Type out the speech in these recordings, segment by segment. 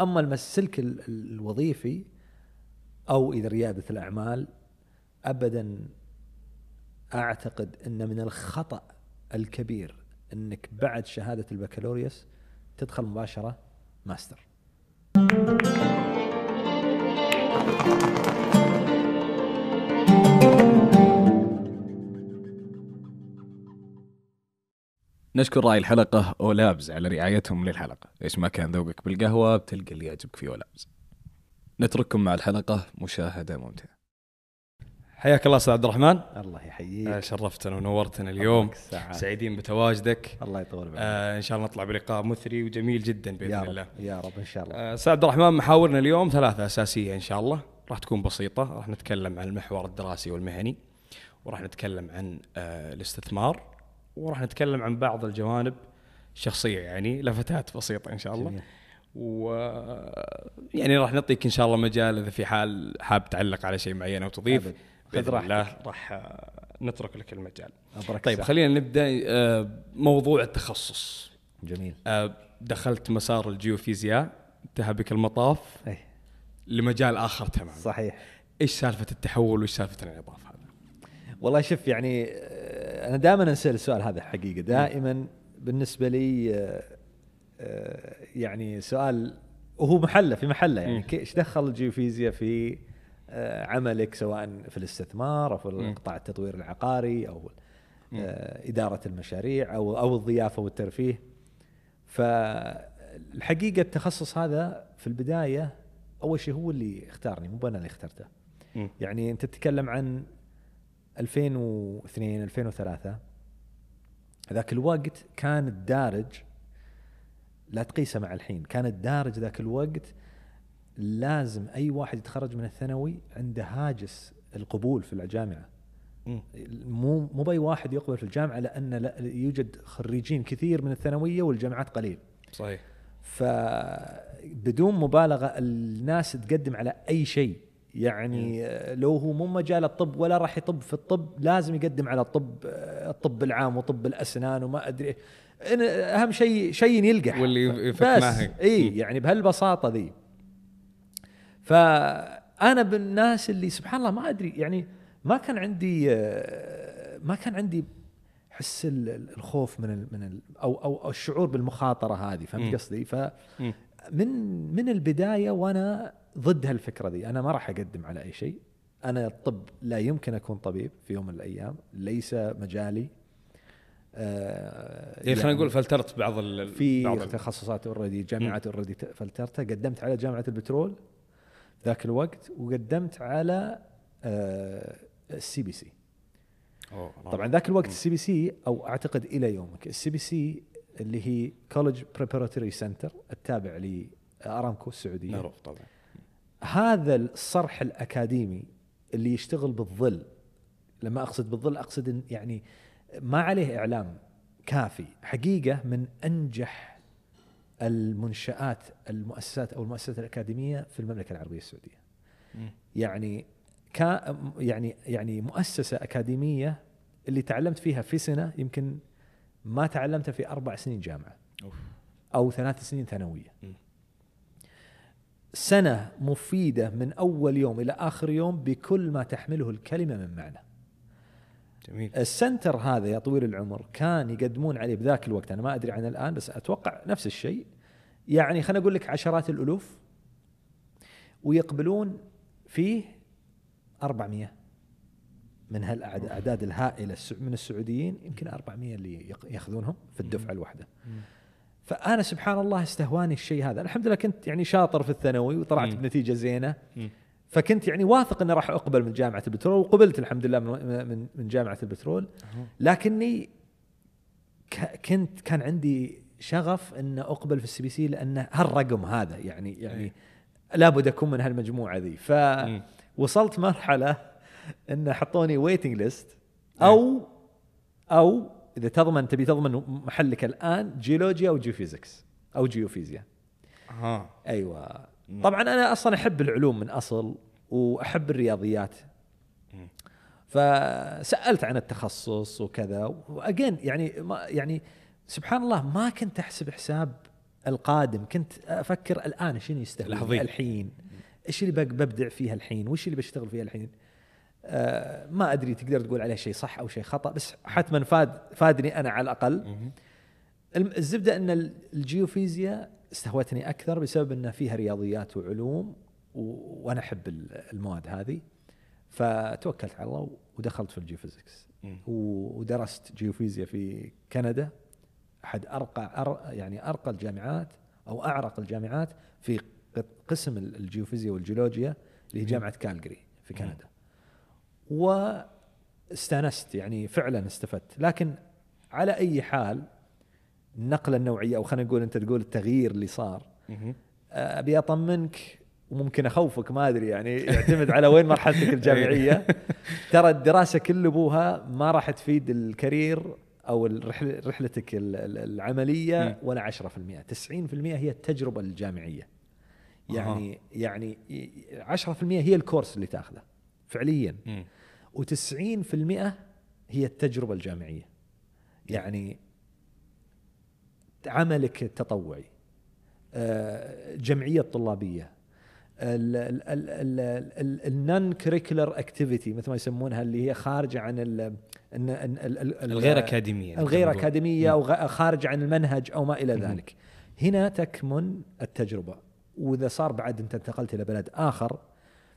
أما السلك ال- ال- الوظيفي أو إذا ريادة الأعمال ابدا أعتقد إن من الخطأ الكبير إنك بعد شهادة البكالوريوس تدخل مباشرة ماستر. نشكر راعي الحلقة أولابز على رعايتهم للحلقة. إيش ما كان ذوقك بالقهوة بتلقى اللي يعجبك في أولابز. نترككم مع الحلقة مشاهدة ممتعة. حياك الله أستاذ عبد الرحمن. الله آه، يحييك شرفتنا ونورتنا اليوم. سعيدين بتواجدك. الله يطول بعمرك. آه إن شاء الله نطلع بلقاء مثري وجميل جدا بإذن يا الله. رب يا رب إن شاء الله. آه، أستاذ عبد الرحمن محاورنا اليوم ثلاثة أساسية إن شاء الله. راح تكون بسيطة. راح نتكلم عن المحور الدراسي والمهني وراح نتكلم عن آه، الاستثمار. وراح نتكلم عن بعض الجوانب الشخصية يعني لفتات بسيطة إن شاء الله. جميل. و يعني راح نعطيك إن شاء الله مجال إذا في حال حاب تعلق على شيء معين أو تضيف راحتك. الله راح آه، نترك لك المجال. أبرك طيب. خلينا نبدأ آه، موضوع التخصص. جميل. آه، دخلت مسار الجيوفيزياء انتهى بك المطاف. أي. لمجال آخر تماما. صحيح. إيش سالفة التحول وإيش سالفة الانعطاف؟ والله شوف يعني آه، أنا دائما انسال السؤال هذا حقيقة. دائما بالنسبة لي آه، آه، يعني سؤال وهو محله في محله يعني. إيش دخل الجيوفيزياء في عملك؟ سواء في الاستثمار أو في مم. قطاع التطوير العقاري أو إدارة المشاريع أو أو الضيافة والترفيه. فالحقيقة التخصص هذا في البداية أول شيء هو اللي اختارني مو أنا اللي اخترته. يعني أنت تتكلم عن 2002 2003 ذاك الوقت كان الدارج لا تقيسه مع الحين كان الدارج ذاك الوقت لازم أي واحد يتخرج من الثانوي عنده هاجس القبول في الجامعة. مو مو بأي واحد يقبل في الجامعة لأن لا يوجد خريجين كثير من الثانوية والجامعات قليل. صحيح. فبدون مبالغة الناس تقدم على أي شيء. يعني لو هو مو مجال الطب ولا راح يطب في الطب لازم يقدم على الطب الطب العام وطب الأسنان وما أدري أهم شيء شيء يلقح واللي بس. إي يعني بهالبساطة ذي فانا بالناس اللي سبحان الله ما أدري يعني ما كان عندي ما كان عندي حس ال- ال- الخوف من ال من ال أو أو الشعور بالمخاطرة هذه. فهمت قصدي؟ ف مم. من من البداية وأنا ضد هالفكرة ذي أنا ما راح أقدم على أي شيء. أنا الطب لا يمكن أكون طبيب في يوم من الأيام. ليس مجالي. آه يعني خلينا نقول فلترت بعض ال في بعض تخصصات already جامعات already فلترتها. قدمت على جامعة البترول ذاك الوقت وقدمت على ال CPC. طبعا ذاك الوقت ال CPC أو أعتقد إلى يومك ال CPC اللي هي College Preparatory Center التابع لأرامكو السعودية. معروف طبعا. هذا الصرح الأكاديمي اللي يشتغل بالظل لما أقصد بالظل أقصد يعني ما عليه إعلام كافي حقيقة من أنجح المنشآت المؤسسات أو المؤسسات الأكاديمية في المملكة العربية السعودية. يعني كا يعني يعني مؤسسة أكاديمية اللي تعلمت فيها في سنة يمكن ما تعلمتها في أربع سنين جامعة أوف. أو ثلاث سنين ثانوية مم. سنة مفيدة من أول يوم إلى آخر يوم بكل ما تحمله الكلمة من معنى. جميل. السنتر هذا يا طويل العمر كان يقدمون عليه بذاك الوقت أنا ما أدري عن الآن بس أتوقع نفس الشيء. يعني خليني أقول لك عشرات الألوف ويقبلون فيه 400 من هالاعداد الهائلة السع- من السعوديين يمكن 400 اللي يأخذونهم في الدفعة الواحدة. فأنا سبحان الله استهواني الشيء هذا الحمد لله كنت يعني شاطر في الثانوي وطلعت مم. بنتيجة زينة مم. فكنت يعني واثق إني راح أقبل من جامعة البترول وقبلت الحمد لله من من, جامعة البترول لكني كنت كان عندي شغف إن أقبل في ال CPC لأن هالرقم هذا يعني يعني أي. لابد أكون من هالمجموعة ذي. فوصلت مرحلة إن حطوني waiting list أو أو إذا تضمن تبي تضمن محلك الآن جيولوجيا أو geophysics أو جيوفيزياء. ها. أيوه. طبعا أنا أصلا أحب العلوم من أصل وأحب الرياضيات. مم. فسألت عن التخصص وكذا وأجين يعني ما يعني سبحان الله ما كنت أحسب حساب القادم. كنت أفكر الآن شنو يستهوي. الحين؟ إيش اللي ببدع فيها الحين؟ وش اللي بشتغل فيها الحين؟ ما أدري تقدر تقول عليه شيء صح أو شيء خطأ بس حتما فاد فادني أنا على الأقل. الزبدة إن ال- الجيوفيزياء استهوتني أكثر بسبب إن فيها رياضيات وعلوم وأنا أحب ال- المواد هذه. فتوكلت على الله ودخلت في. و- ودرست جيوفيزياء في كندا. أحد ارقى أر يعني أرقى الجامعات أو أعرق الجامعات في قسم ال- الجيوفيزياء والجيولوجيا اللي هي جامعه كالجري في كندا. واستانست يعني فعلا استفدت. لكن على أي حال النقلة النوعية أو خلينا نقول أنت تقول التغيير اللي صار مهم. أبي أطمنك وممكن أخوفك ما أدري يعني يعتمد على وين مرحلتك الجامعية. ترى الدراسة كل أبوها ما راح تفيد الكارير أو رحلتك ال- ال- العملية. ولا 10% 90% هي التجربة الجامعية. يعني يعني ي- 10% هي الكورس اللي تاخذه. فعليا مم. و90% هي التجربة الجامعية يعني عملك التطوعي آه، جمعية طلابية ال non-curricular activity مثل ما يسمونها اللي هي خارجه عن ال ال- ال- ال- الغير اكاديميه الغير. اكاديميه. أو خارجه عن المنهج أو ما إلى. ذلك. هنا تكمن التجربه واذا صار بعد انت انتقلت إلى بلد اخر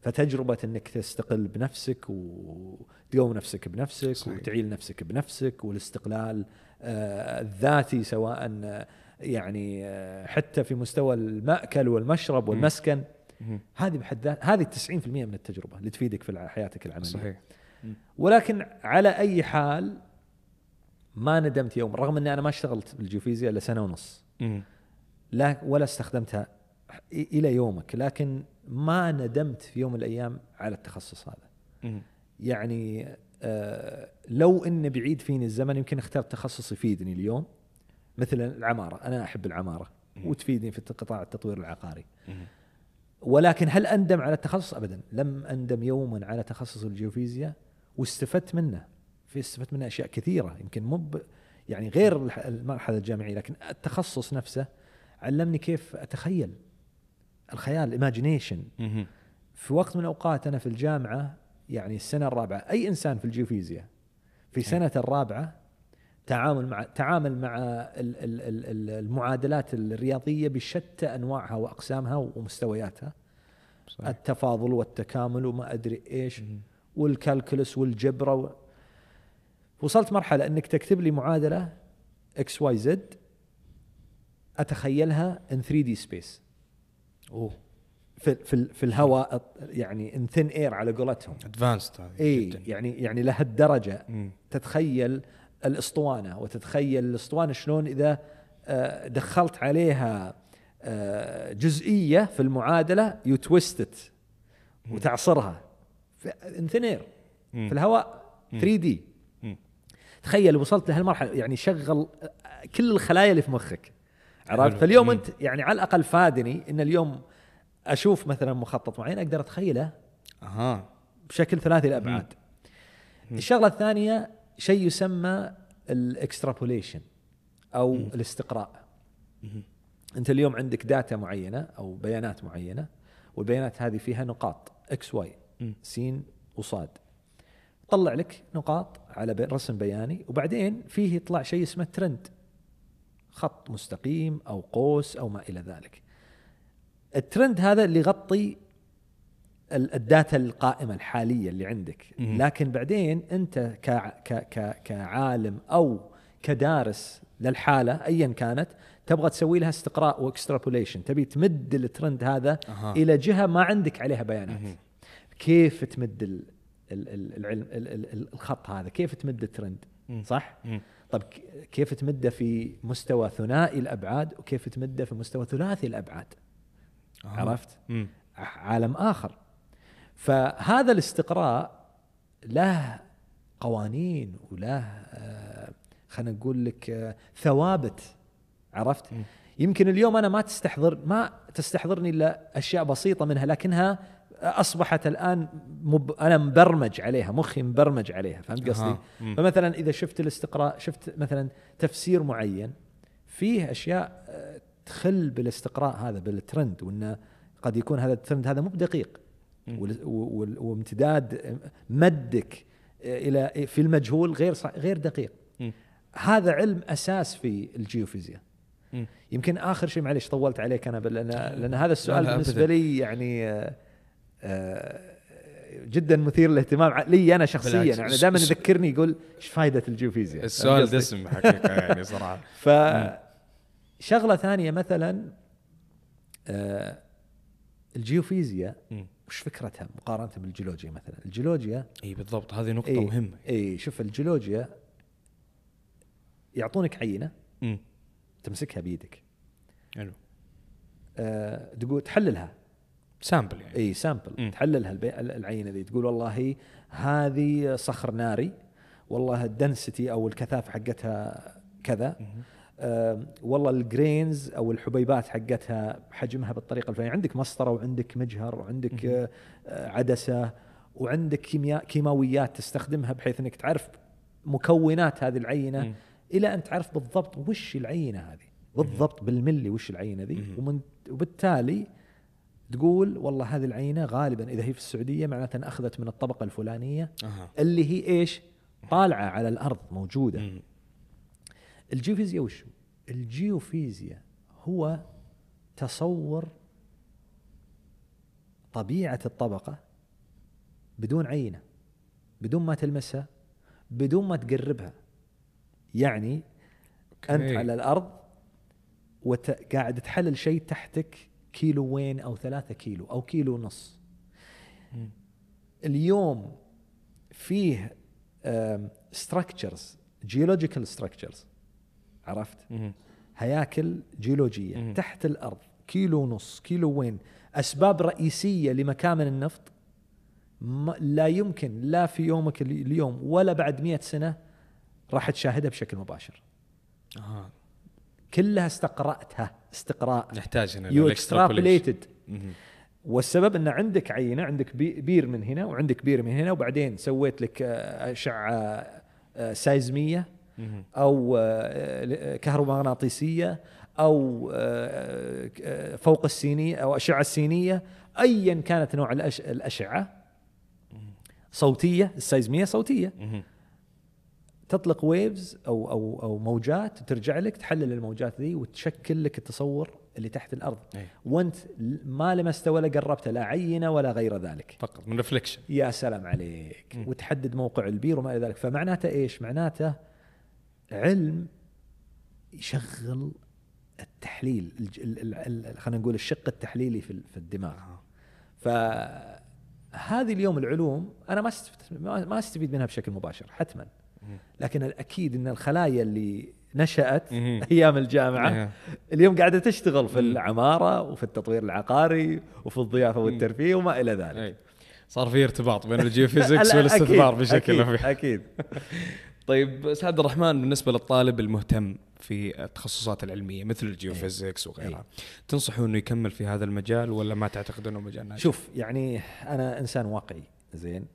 فتجربة إنك تستقل بنفسك وتقوم نفسك بنفسك صحيح. وتعيل نفسك بنفسك والاستقلال آه، الذاتي سواء يعني آه، حتى في مستوى المأكل والمشرب والمسكن. هذه بحد ذات هذه 90% من التجربة اللي تفيدك في حياتك العملية صحيح ولكن على أي حال ما ندمت يوم رغم إني أنا ما اشتغلت بالجيوفيزياء إلا سنة ونص. لا ولا استخدمتها إلى يومك لكن ما ندمت في يوم من الأيام على التخصص هذا. يعني آه لو إن بعيد فيني الزمن يمكن اخترت تخصص يفيدني اليوم. مثل العمارة أنا أحب العمارة. وتفيدني في قطاع التطوير العقاري. ولكن هل أندم على التخصص؟ ابدا. لم أندم يوما على تخصص الجيوفيزياء واستفدت منه. في استفدت منه أشياء كثيرة يمكن مو يعني غير المرحلة الجامعية لكن التخصص نفسه علمني كيف أتخيل. الخيال ال imagination. في وقت من الأوقات أنا في الجامعة يعني السنة الرابعة أي إنسان في الجيوفيزياء في سنة الرابعة تعامل مع تعامل مع ال- ال- ال- ال- المعادلات الرياضية بشتى أنواعها وأقسامها ومستوياتها صحيح. التفاضل والتكامل وما أدري إيش. وال calculus والجبرة و... وصلت مرحلة إنك تكتب لي معادلة X Y Z أتخيلها in 3D space أوه. في في في الهواء يعني in thin air على قولتهم. advanced إي. يعني يعني لهالدرجه. تتخيل الاسطوانة وتتخيل الاسطوانة شلون إذا آه، دخلت عليها آه، جزئية في المعادلة twisted وتعصرها. in thin air مم. في الهواء. 3D. تخيل وصلت لهالمرحلة. يعني شغل كل الخلايا اللي في مخك. عرفت. فاليوم مم. أنت يعني على الأقل فادني إن اليوم أشوف مثلا مخطط معين أقدر أتخيله أها. بشكل ثلاثي الابعاد الشغلة الثانية شيء يسمى ال extrapolation أو الاستقراء. مم. أنت اليوم عندك data معينة أو بيانات معينة والبيانات هذه فيها نقاط X Y مم. سين وصاد. طلع لك نقاط على رسم بياني وبعدين فيه يطلع شيء اسمه ترند خط مستقيم أو قوس أو ما إلى ذلك الترند هذا اللي يغطي ال- ال data القائمة الحالية اللي عندك. لكن بعدين أنت كعالم أو كدارس للحالة ايا كانت تبغى تسوي لها استقراء و extrapolation تبي تمد الترند هذا أها. إلى جهة ما عندك عليها بيانات. كيف تمد ال ال ال العلم ال ال ال الخط هذا كيف تمد الترند. صح مم. طب كيف تمده في مستوى ثنائي الأبعاد وكيف تمده في مستوى ثلاثي الأبعاد أها. عرفت مم. عالم آخر فهذا الاستقراء له قوانين وله آه، خلينا نقول لك آه، ثوابت عرفت مم. يمكن اليوم أنا ما تستحضر ما تستحضرني إلا أشياء بسيطة منها لكنها أصبحت الآن مب أنا مبرمج عليها مخي مبرمج عليها فهمت قصدي؟ مم. فمثلا إذا شفت الاستقراء شفت مثلا تفسير معين فيه أشياء آه، تخل بالاستقراء هذا بالترند وانه قد يكون هذا الترند هذا مو بدقيق وامتداد مدك إلى في المجهول غير غير دقيق. هذا علم أساس في الجيوفيزياء. يمكن آخر شيء معليش طولت عليك أنا لأن لأن هذا السؤال بالنسبة. لي يعني آه، آه، جدا مثير للاهتمام لي أنا شخصيا. يعني دائما يذكرني يقول إيش فائده الجيوفيزياء السؤال. دسم حقيقة يعني صراحة ف شغلة ثانية مثلا آه، الجيوفيزياء. وش فكرتها مقارنة بالجيولوجيا مثلا الجيولوجيا إي بالضبط هذه نقطة إيه. مهمة إي شوف الجيولوجيا يعطونك عينة مم. تمسكها بيدك حلو أه تقول تحللها sample يعني. إي sample. مم. تحللها العينة ذي تقول والله هذه صخر ناري والله ال density أو الكثافه حقتها كذا. أه والله ال grains أو الحبيبات حقتها حجمها بالطريقة الفلانية. عندك مسطرة وعندك مجهر وعندك آه، عدسة وعندك كيمياء كيماويات تستخدمها بحيث إنك تعرف مكونات هذه العينة مم. إلى أن تعرف بالضبط وش العينة هذه. بالضبط بالملي وش العينة ذي. ومن وبالتالي تقول والله هذه العينة غالبا إذا هي في السعودية معناته أخذت من الطبقة الفلانية أها اللي هي إيش؟ طالعة على الأرض موجودة مم. الجيوفيزياء وش هو؟ الجيوفيزياء هو تصور طبيعة الطبقة بدون عينة بدون ما تلمسها بدون ما تقربها يعني أنت. على الأرض وقاعد تحلل شيء تحتك كيلوين أو ثلاثة كيلو أو كيلو ونص. اليوم فيه structures geological structures عرفت. هياكل جيولوجية. تحت الأرض كيلو ونص كيلو وين. أسباب رئيسية لمكامن النفط لا يمكن لا في يومك ال- اليوم ولا بعد مئة سنة راح تشاهدها بشكل مباشر. أها كلها استقرأتها استقراء نحتاج هنا you مم. والسبب إن عندك عينة عندك بي- بير من هنا وعندك بير من هنا وبعدين سويت لك آه، أشعة آه، seismic ية. أو آه، كهرومغناطيسية أو فوق السينية أو أشعة السينية ايا كانت نوع الأشعة صوتية ال seismic ية صوتية. تطلق waves أو أو أو موجات وترجع لك تحلل الموجات ذي وتشكل لك التصور اللي تحت الأرض. أي. وأنت ما لمست ولا قربت لا عينة ولا غير ذلك. فقط من reflection يا سلام عليك. مم. وتحدد موقع البير وما إلى ذلك. فمعناته إيش؟ معناته علم يشغل التحليل خلينا نقول الشق التحليلي في ال- في الدماغ. فهذه اليوم العلوم أنا ما ما أستفيد منها بشكل مباشر حتما. لكن الأكيد إن الخلايا اللي نشأت. أيام الجامعة. اليوم قاعدة تشتغل في. العمارة وفي التطوير العقاري وفي الضيافة والترفيه وما إلى ذلك. صار في ارتباط بين ال geophysics لا، والاستثمار أكيد، بشكل أكيد, أكيد. طيب أستاذ عبد الرحمن بالنسبة للطالب المهتم في التخصصات العلمية مثل ال geophysics وغيرها تنصحه إنه يكمل في هذا المجال ولا ما تعتقد إنه مجال ناجح؟ شوف يعني أنا إنسان واقعي زين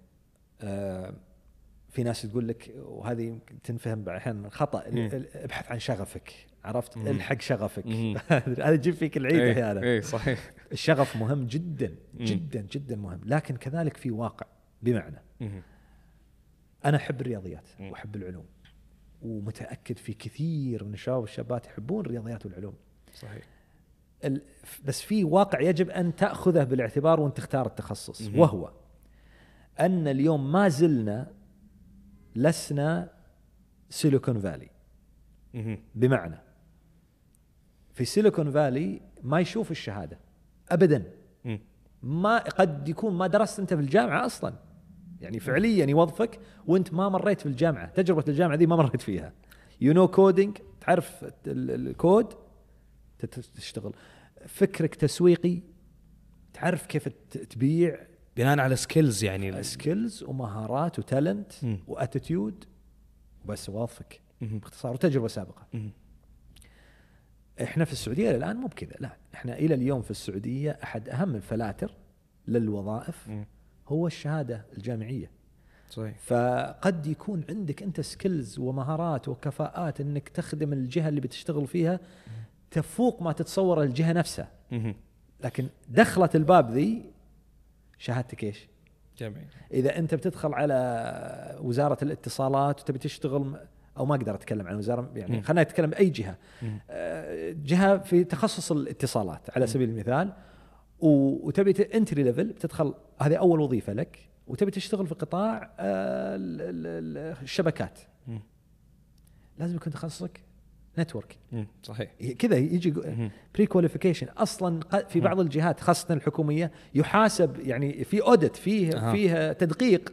آه في ناس تقول لك وهذه يمكن تنفهم أحيانا خطا مم. ابحث عن شغفك عرفت مم. الحق شغفك مم. هذا يجيب فيك العيد اي أحيانا اي صحيح الشغف مهم جدا مم. جدا جدا مهم لكن كذلك في واقع بمعنى مم. أنا أحب الرياضيات مم. وأحب العلوم ومتأكد في كثير من الشباب والشابات يحبون الرياضيات والعلوم صحيح بس في واقع يجب أن تأخذه بالاعتبار وانت تختار التخصص مهم. وهو أن اليوم ما زلنا لسنا سيليكون فالي. بمعنى في سيليكون فالي ما يشوف الشهادة ابدا. ما قد يكون ما درست أنت في الجامعة أصلا. يعني فعليا يوظفك وأنت ما مريت في الجامعة تجربة الجامعة ذي ما مريت فيها. you know coding تعرف ال- ال- الكود؟ تشتغل. فكرك تسويقي؟ تعرف كيف تبيع؟ بناء على skills يعني skills ومهارات و talent. و attitude بس وظفك. باختصار وتجربة سابقة. إحنا في السعودية الآن مو بكذا لا إحنا إلى اليوم في السعودية أحد أهم الفلاتر للوظائف. هو الشهادة الجامعية صحيح فقد يكون عندك أنت سكيلز ومهارات وكفاءات إنك تخدم الجهة اللي بتشتغل فيها تفوق ما تتصور الجهة نفسها. لكن دخلت الباب ذي شهادتك إيش؟ جميل إذا أنت بتدخل على وزارة الاتصالات وتبي تشتغل أو ما أقدر أتكلم عن وزارة يعني. خلينا نتكلم بأي جهة. آه، جهة في تخصص الاتصالات على سبيل المثال وتبي entry level بتدخل هذه أول وظيفة لك وتبي تشتغل في قطاع آه، ال- ال- ال- الشبكات. لازم يكون تخصصك network. صحيح كذا يجي. prequalification أصلا في بعض الجهات خاصة الحكومية يحاسب يعني في audit فيه أها. فيه تدقيق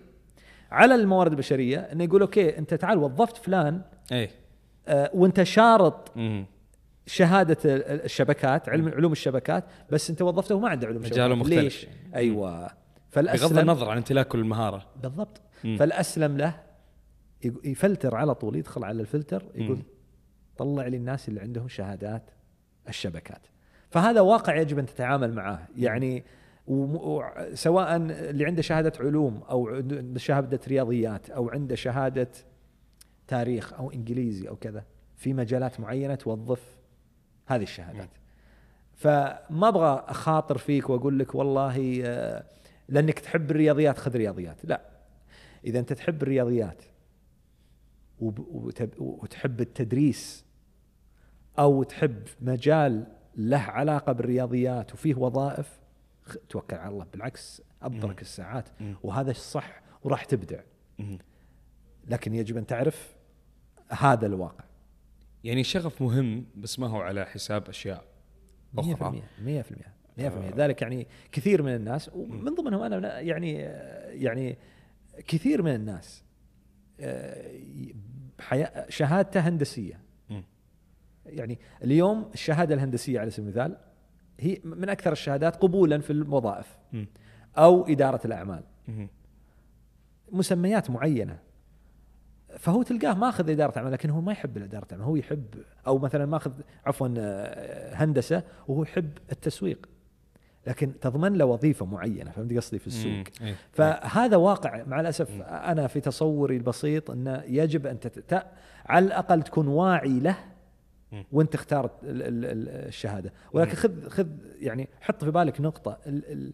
على الموارد البشرية إنه يقول okay أنت تعال وظفت فلان اي آه، وأنت شارط. شهادة ال- الشبكات علم علوم الشبكات بس أنت وظفته وما عنده علوم مجاله مختلف. ليش؟ أيوه بغض فالاسلم النظر عن امتلاكه للمهاره بالضبط مم. فالأسلم له يفلتر على طول يدخل على الفلتر يقول مم. طلع لي الناس اللي عندهم شهادات الشبكات. فهذا واقع يجب أن تتعامل معه. يعني سواء اللي عنده شهادة علوم أو شهادة رياضيات أو عنده شهادة تاريخ أو إنجليزي أو كذا في مجالات معينة توظف هذه الشهادات. فما أبغى أخاطر فيك وأقول لك والله آه، لأنك تحب الرياضيات خذ رياضيات. لا. إذا أنت تحب الرياضيات وتحب التدريس أو تحب مجال له علاقة بالرياضيات وفيه وظائف توكل على الله. بالعكس ابرك الساعات. وهذا الصح وراح تبدع. لكن يجب أن تعرف هذا الواقع. يعني شغف مهم بس ما هو على حساب أشياء أخرى. 100% 100% 100% ذلك يعني كثير من الناس ومن ضمنهم أنا يعني يعني كثير من الناس آه، حياة شهادته هندسية. يعني اليوم الشهادة الهندسية على سبيل المثال هي من أكثر الشهادات قبولا في الوظائف. أو إدارة الأعمال. مسميات معينة فهو تلقاه ماخذ إدارة أعمال لكن هو ما يحب اداره الاعمال هو يحب أو مثلا ماخذ عفوا آه، هندسة وهو يحب التسويق لكن تضمن له وظيفة معينة فهمت قصدي في السوق. إيه. فهذا واقع مع الأسف أنا في تصوري البسيط إنه يجب أن تت... على الأقل تكون واعي له. وانت ال- الشهادة. ولكن خذ خذ يعني حط في بالك نقطة. ال... ال...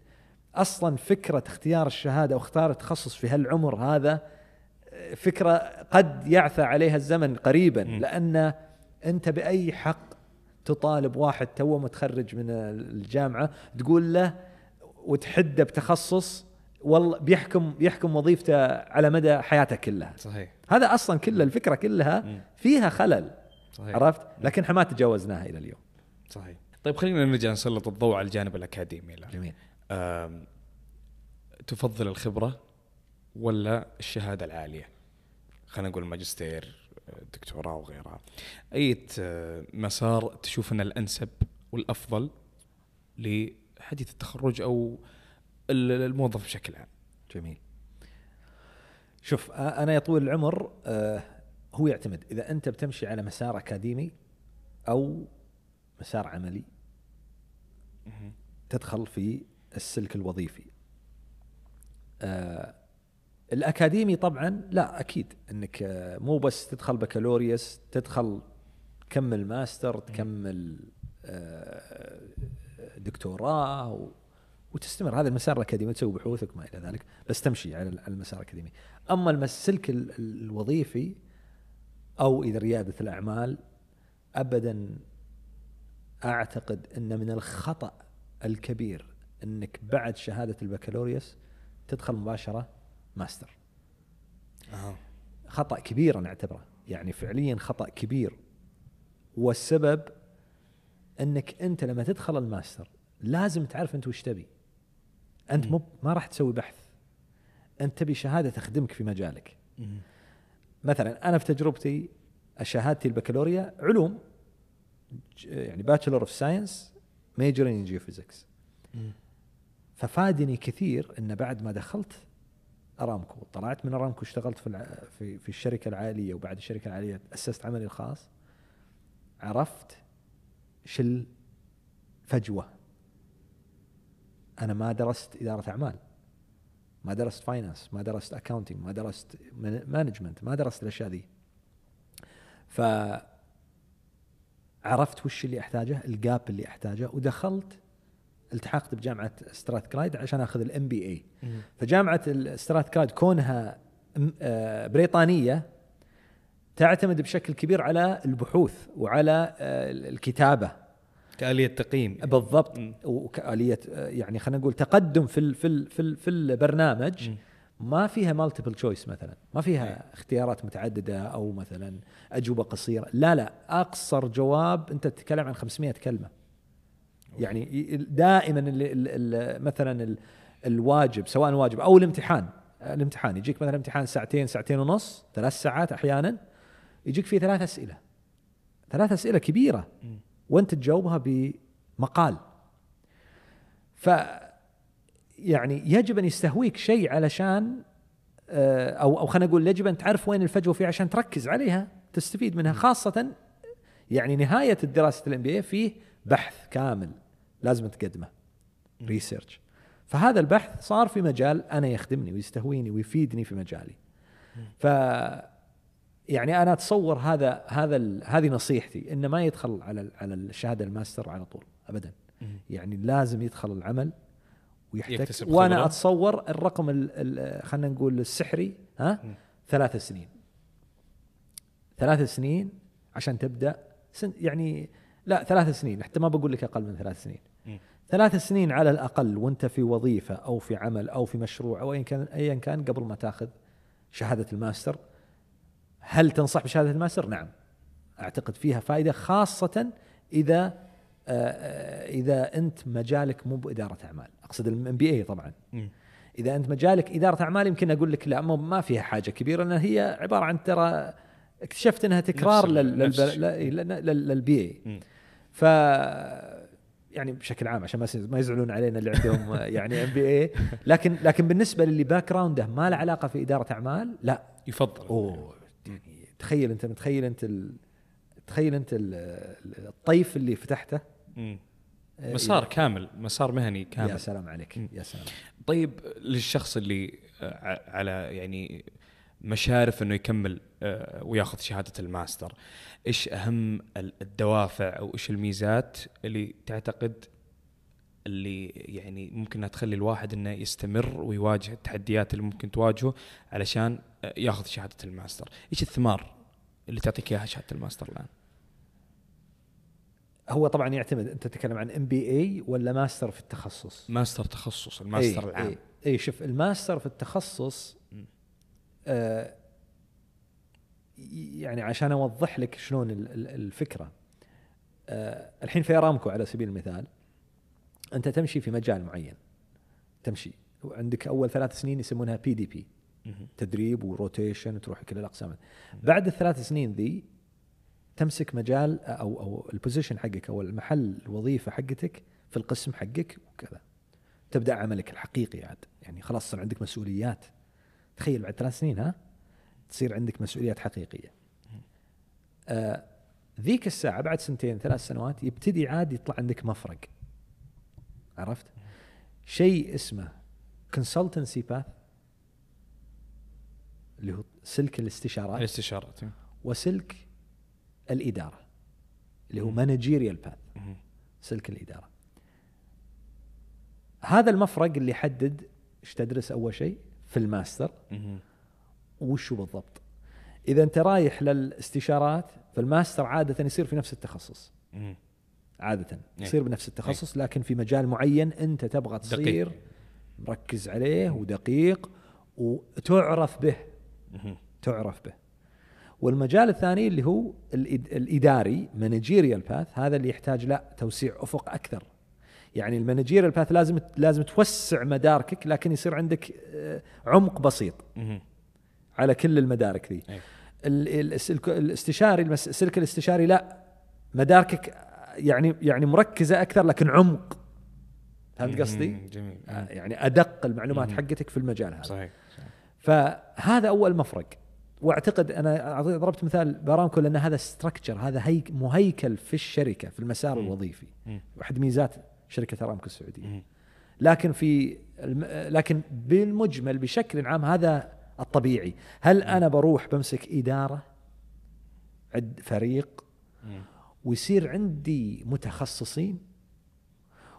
أصلا فكرة اختيار الشهادة أو اختيار التخصص في هالعمر هذا فكرة قد يعثى عليها الزمن قريبا. لأن أنت بأي حق تطالب واحد توه متخرج من الجامعة تقول له وتحده بتخصص والله بيحكم بيحكم وظيفته على مدى حياته كلها. صحيح. هذا أصلا كل الفكرة كلها. فيها خلل. صحيح. عرفت؟ لكن إحنا ما تجاوزناها إلى اليوم. صحيح. طيب خلينا نرجع نسلط الضوء على الجانب الأكاديمي الآن. جميل. تفضل الخبرة ولا الشهادة العالية؟ خلينا نقول ماجستير دكتوراه وغيرها. أي مسار تشوف انه الأنسب والأفضل لحديث التخرج أو ال- الموظف بشكل عام؟ جميل. شوف أنا يا طويل العمر آه، هو يعتمد إذا أنت بتمشي على مسار أكاديمي أو مسار عملي تدخل في السلك الوظيفي. آه الأكاديمي طبعا لا أكيد إنك آه مو بس تدخل بكالوريوس تدخل تكمل ماستر تكمل آه دكتوراه و وتستمر. هذا المسار الأكاديمي تسوي بحوثك ما إلى ذلك بس تمشي على المسار الأكاديمي. أما السلك ال- ال- الوظيفي أو إذا ريادة الأعمال ابدا أعتقد أن من الخطأ الكبير أنك بعد شهادة البكالوريوس تدخل مباشرة ماستر. أها. خطأ كبير أنا أعتبره. يعني فعليا خطأ كبير. والسبب أنك أنت لما تدخل الماستر لازم تعرف أنت وش تبي. أنت مو ما راح تسوي بحث. أنت تبي شهادة تخدمك في مجالك. مثلا أنا في تجربتي شهادتي البكالوريا علوم يعني bachelor of science major in geophysics ففادني كثير إن بعد ما دخلت أرامكو طلعت من أرامكو اشتغلت في الع- في في الشركة العالية وبعد الشركة العالية أسست عملي الخاص عرفت إيش الفجوه أنا ما درست إدارة أعمال. ما درست finance ما درست accounting ما درست management ما درست الأشياء ذي. ف عرفت وش اللي أحتاجه ال gap اللي أحتاجه ودخلت التحقت بجامعة ستراثكلايد عشان آخذ ال MBA فجامعة ستراثكلايد كونها م- آه، بريطانية تعتمد بشكل كبير على البحوث وعلى آه، الكتابة. كآلية تقييم بالضبط. مم. وكآلية آه، يعني خلينا نقول تقدم في ال في ال في, ال في البرنامج مم. ما فيها multiple choice مثلا. ما فيها اختيارات متعددة أو مثلا أجوبة قصيرة. لا لا أقصر جواب أنت تتكلم عن 500 كلمة. يعني ي- دائما ال ال مثلا ال الواجب سواء الواجب أو الامتحان. الامتحان يجيك مثلا امتحان ساعتين ساعتين ونص ثلاث ساعات أحيانا يجيك فيه ثلاث أسئلة. ثلاث أسئلة كبيرة. مم. وانت تجاوبها بمقال. ف يعني يجب أن يستهويك شيء علشان آه، أو أو خلينا نقول يجب أن تعرف وين الفجوة فيه عشان تركز عليها تستفيد منها خاصة يعني نهاية دراسة الام بي فيه بحث كامل لازم تقدمه research فهذا البحث صار في مجال أنا يخدمني ويستهويني ويفيدني في مجالي. ف يعني أنا أتصور هذا هذا هذه نصيحتي انه ما يدخل على على الشهادة الماستر على طول ابدا. يعني لازم يدخل العمل ويحتك وأنا. أتصور الرقم ال- ال- خلينا نقول السحري ها. ثلاث سنين ثلاث سنين عشان تبدأ سن يعني لا ثلاث سنين حتى ما بقول لك أقل من ثلاث سنين. ثلاث سنين على الأقل وأنت في وظيفة أو في عمل أو في مشروع أو ايا كان ايا كان قبل ما تاخذ شهادة الماستر هل تنصح بشهادة الماستر؟ نعم. أعتقد فيها فائدة خاصة إذا آه، آه، إذا أنت مجالك مو بإدارة أعمال. أقصد ال MBA طبعا. إذا أنت مجالك إدارة أعمال يمكن أقول لك لا ما فيها حاجة كبيرة لأن هي عبارة عن ترى اكتشفت إنها تكرار لل BA. ف يعني بشكل عام عشان ما يزعلون علينا اللي عندهم يعني MBA لكن لكن بالنسبة للي background ه ما له علاقة في إدارة أعمال لا. يفضل. أوه. تخيل أنت متخيل أنت ال... تخيل أنت ال... الطيف اللي فتحته؟ مم. آه، مسار كامل مسار مهني يا كامل. سلام عليك مم. يا سلام. طيب للشخص اللي آه، على يعني مشارف إنه يكمل آه، وياخذ شهادة الماستر إيش أهم ال- الدوافع أو إيش الميزات اللي تعتقد اللي يعني ممكن إنها تخلي الواحد إنه يستمر ويواجه التحديات اللي ممكن تواجهه علشان آه، ياخذ شهادة الماستر؟ إيش الثمار؟ اللي تعطيك إياها شهادة الماستر الآن. هو طبعا يعتمد أنت تتكلم عن MBA ولا ماستر في التخصص؟ ماستر تخصص الماستر أي العام. اي, اي شوف الماستر في التخصص. آه يعني عشان أوضح لك شلون ال- ال- الفكرة. آه الحين في أرامكو على سبيل المثال أنت تمشي في مجال معين. تمشي. وعندك أول ثلاث سنين يسمونها PDP. تدريب و rotation تروح كل الأقسام. بعد الثلاث سنين ذي تمسك مجال أو أو ال position حقك أو المحل الوظيفة حقتك في القسم حقك وكذا. تبدأ عملك الحقيقي عاد. يعني خلاص صار عندك مسؤوليات. تخيل بعد ثلاث سنين ها؟ تصير عندك مسؤوليات حقيقية. آه ذيك الساعة بعد سنتين ثلاث سنوات يبتدي عاد يطلع عندك مفرق. عرفت؟ شيء اسمه كونسلتنسي باث اللي هو سلك الاستشارات الاستشارات وسلك الإدارة اللي هو. managerial path. سلك الإدارة هذا المفرق اللي يحدد إيش تدرس أول شيء في الماستر. وشو بالضبط إذا أنت رايح للاستشارات فالماستر عادة يصير في نفس التخصص. عادة إيه. يصير بنفس التخصص لكن في مجال معين أنت تبغى تصير دقيق. مركز عليه ودقيق وتعرف به. تعرف به. والمجال الثاني اللي هو الإداري managerial path هذا اللي يحتاج لا توسيع أفق أكثر. يعني ال managerial path لازم لازم توسع مداركك لكن يصير عندك آه، عمق بسيط. على كل المدارك ذي. الاستشاري السلك الاستشاري لا. مداركك يعني يعني مركزة أكثر لكن عمق. فهمت قصدي؟ جميل. آه، يعني أدق المعلومات. حقتك في المجال هذا. صحيح. فهذا أول مفرق وأعتقد أنا ضربت مثال بارامكو لأن هذا ستراكشر هذا هيك مهيكل في الشركة في المسار مم. الوظيفي مم. واحد ميزات شركة أرامكو السعودية. لكن في الم... لكن بالمجمل بشكل عام هذا الطبيعي هل أنا بروح بمسك إدارة عد فريق مم. ويصير عندي متخصصين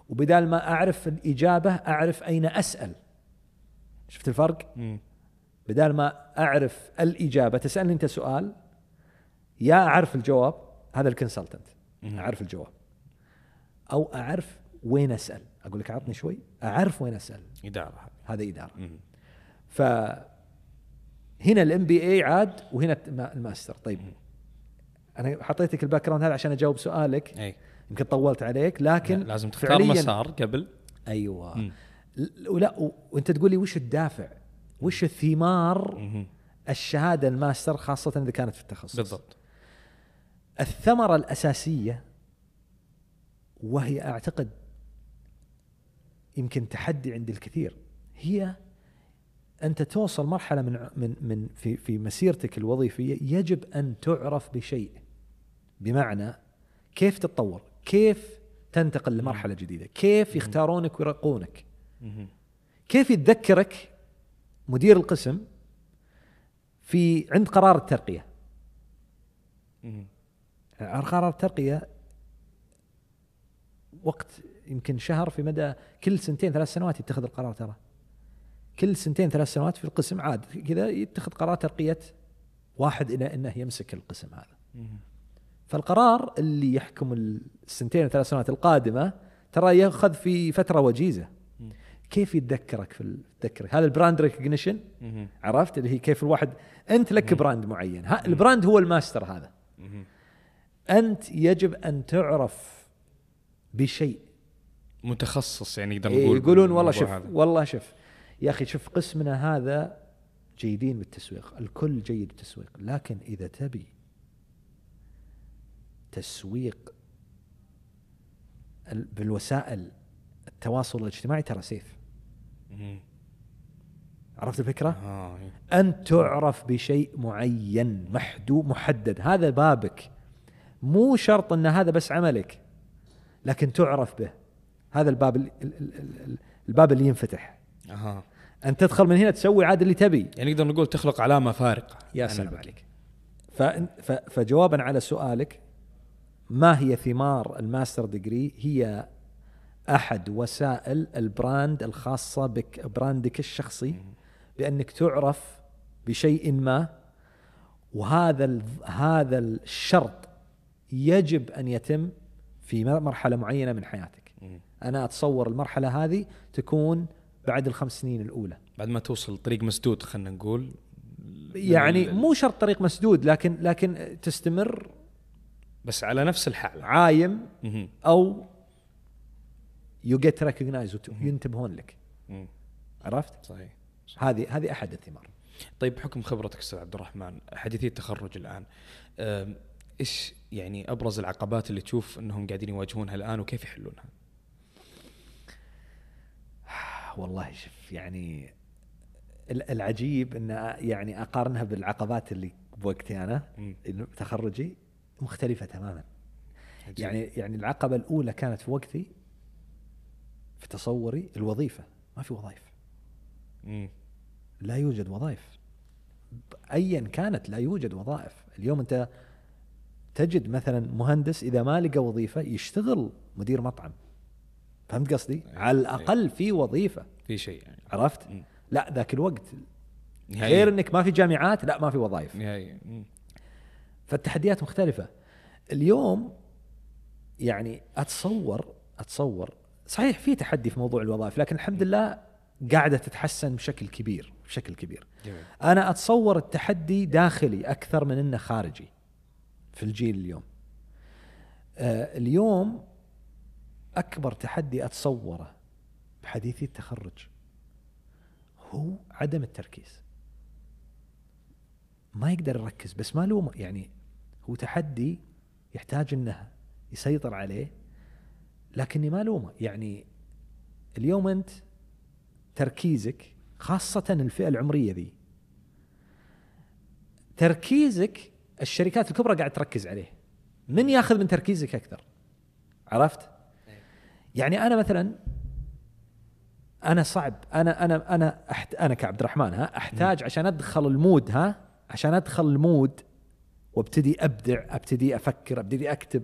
وبدال ما أعرف الإجابة أعرف أين أسأل شفت الفرق مم. بدال ما أعرف الإجابة تسألني أنت سؤال يا أعرف الجواب هذا ال consultant. أعرف الجواب. أو أعرف وين أسأل. أقول لك اعطني شوي. أعرف وين أسأل. إدارة هذا إدارة. ف هنا ال MBA عاد وهنا الم- الماستر. طيب أنا حطيتك ال background هذا عشان أجاوب سؤالك. إي. يمكن طولت عليك لكن لازم تختار مسار قبل. أيوه. مم. ل- ولا وأنت تقول لي وش الدافع؟ وش الثمار مم. الشهادة الماستر خاصة إذا كانت في التخصص بالضبط الثمرة الأساسية وهي أعتقد يمكن تحدي عند الكثير هي أنت توصل مرحلة من من من في في مسيرتك الوظيفية يجب أن تعرف بشيء بمعنى كيف تتطور كيف تنتقل لمرحلة جديدة كيف يختارونك ويرقونك. كيف يتذكرك مدير القسم في عند قرار الترقية. قرار الترقية وقت يمكن شهر في مدى كل سنتين ثلاث سنوات يتخذ القرار ترى كل سنتين ثلاث سنوات في القسم عاد كذا يتخذ قرار ترقية واحد إلى إنه يمسك القسم هذا. فالقرار اللي يحكم السنتين ثلاث سنوات القادمة ترى يأخذ في فترة وجيزة. كيف يتذكرك في يتذكرك هذا ال brand recognition. عرفت اللي هي كيف الواحد أنت لك brand معين ها ال brand هو الماستر هذا. أنت يجب أن تعرف بشيء متخصص يعني نقدر إيه نقول يقولون والله شوف. والله شوف يا أخي شوف قسمنا هذا جيدين بالتسويق الكل جيد بالتسويق لكن إذا تبي تسويق ال- بالوسائل التواصل الاجتماعي ترى سيف. عرفت الفكرة؟ آه إيه. أن تعرف بشيء معين محدود محدد. هذا بابك. مو شرط أن هذا بس عملك لكن تعرف به. هذا الباب ال- ال- ال- ال- الباب اللي ينفتح. أها. أن تدخل من هنا تسوي عاد اللي تبي. يعني نقدر نقول تخلق علامة فارقة. يا سلام. عليك. فجوابا على سؤالك ما هي ثمار ال master degree؟ هي أحد وسائل ال brand الخاصة بك brand ك الشخصي بأنك تعرف بشيء ما وهذا هذا الشرط يجب أن يتم في مرحلة معينة من حياتك. أنا أتصور المرحلة هذه تكون بعد الخمس سنين الأولى. بعد ما توصل طريق مسدود خلينا نقول يعني مو شرط طريق مسدود لكن لكن تستمر بس على نفس الحالة عايم. أو you get recognized ينتبهون لك. عرفت؟ صحيح هذه هذه أحد الثمار. طيب بحكم خبرتك أستاذ عبد الرحمن حديثي التخرج الآن إيش يعني أبرز العقبات اللي تشوف إنهم قاعدين يواجهونها الآن وكيف يحلونها؟ والله شوف يعني ال- العجيب إن يعني أقارنها بالعقبات اللي بوقتي أنا تخرجي مختلفة تماما عجيب. يعني يعني العقبة الأولى كانت في وقتي في تصوري الوظيفة. ما في وظائف. مم. لا يوجد وظائف. ايا كانت لا يوجد وظائف. اليوم أنت تجد مثلا مهندس إذا ما لقى وظيفة يشتغل مدير مطعم. فهمت قصدي؟ على الأقل في وظيفة. في شيء يعني. عرفت؟ مم. لا ذاك الوقت. نهائياً. غير إنك ما في جامعات لا ما في وظائف. نهائيا. مم. فالتحديات مختلفة. اليوم يعني أتصور أتصور صحيح في تحدي في موضوع الوظائف لكن الحمد لله قاعدة تتحسن بشكل كبير بشكل كبير. جميل. أنا أتصور التحدي داخلي أكثر من إنه خارجي في الجيل اليوم. آه اليوم أكبر تحدي أتصوره بحديثي التخرج هو عدم التركيز. ما يقدر يركز بس ما له يعني هو تحدي يحتاج إنه يسيطر عليه لكني ما لومه يعني اليوم أنت تركيزك خاصة الفئة العمرية ذي تركيزك الشركات الكبرى قاعد تركز عليه. من ياخذ من تركيزك أكثر؟ عرفت؟ يعني أنا مثلا أنا صعب أنا أنا أنا أحت أنا كعبد الرحمن ها أحتاج عشان أدخل المود ها عشان أدخل ال mood وأبتدي أبدع أبتدي أفكر أبتدي أكتب.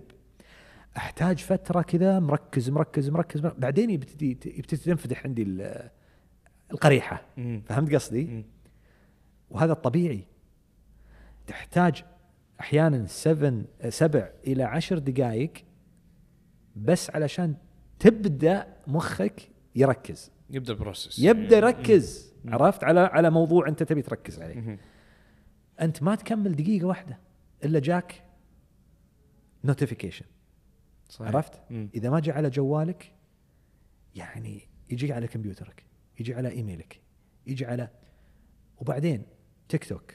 أحتاج فترة كذا مركز مركز مركز, مركز. بعدين يبتدي يبتدي تنفتح عندي ال- القريحة. مم. فهمت قصدي؟ مم. وهذا الطبيعي تحتاج أحيانا 7 سبع إلى عشر دقائق بس علشان تبدأ مخك يركز. يبدأ ال process يبدأ يركز عرفت؟ على على موضوع أنت تبي تركز عليه. مم. أنت ما تكمل دقيقة واحدة إلا جاك notification صحيح. عرفت مم. إذا ما جاء على جوالك يعني يجي على كمبيوترك يجي على إيميلك يجي على وبعدين تيك توك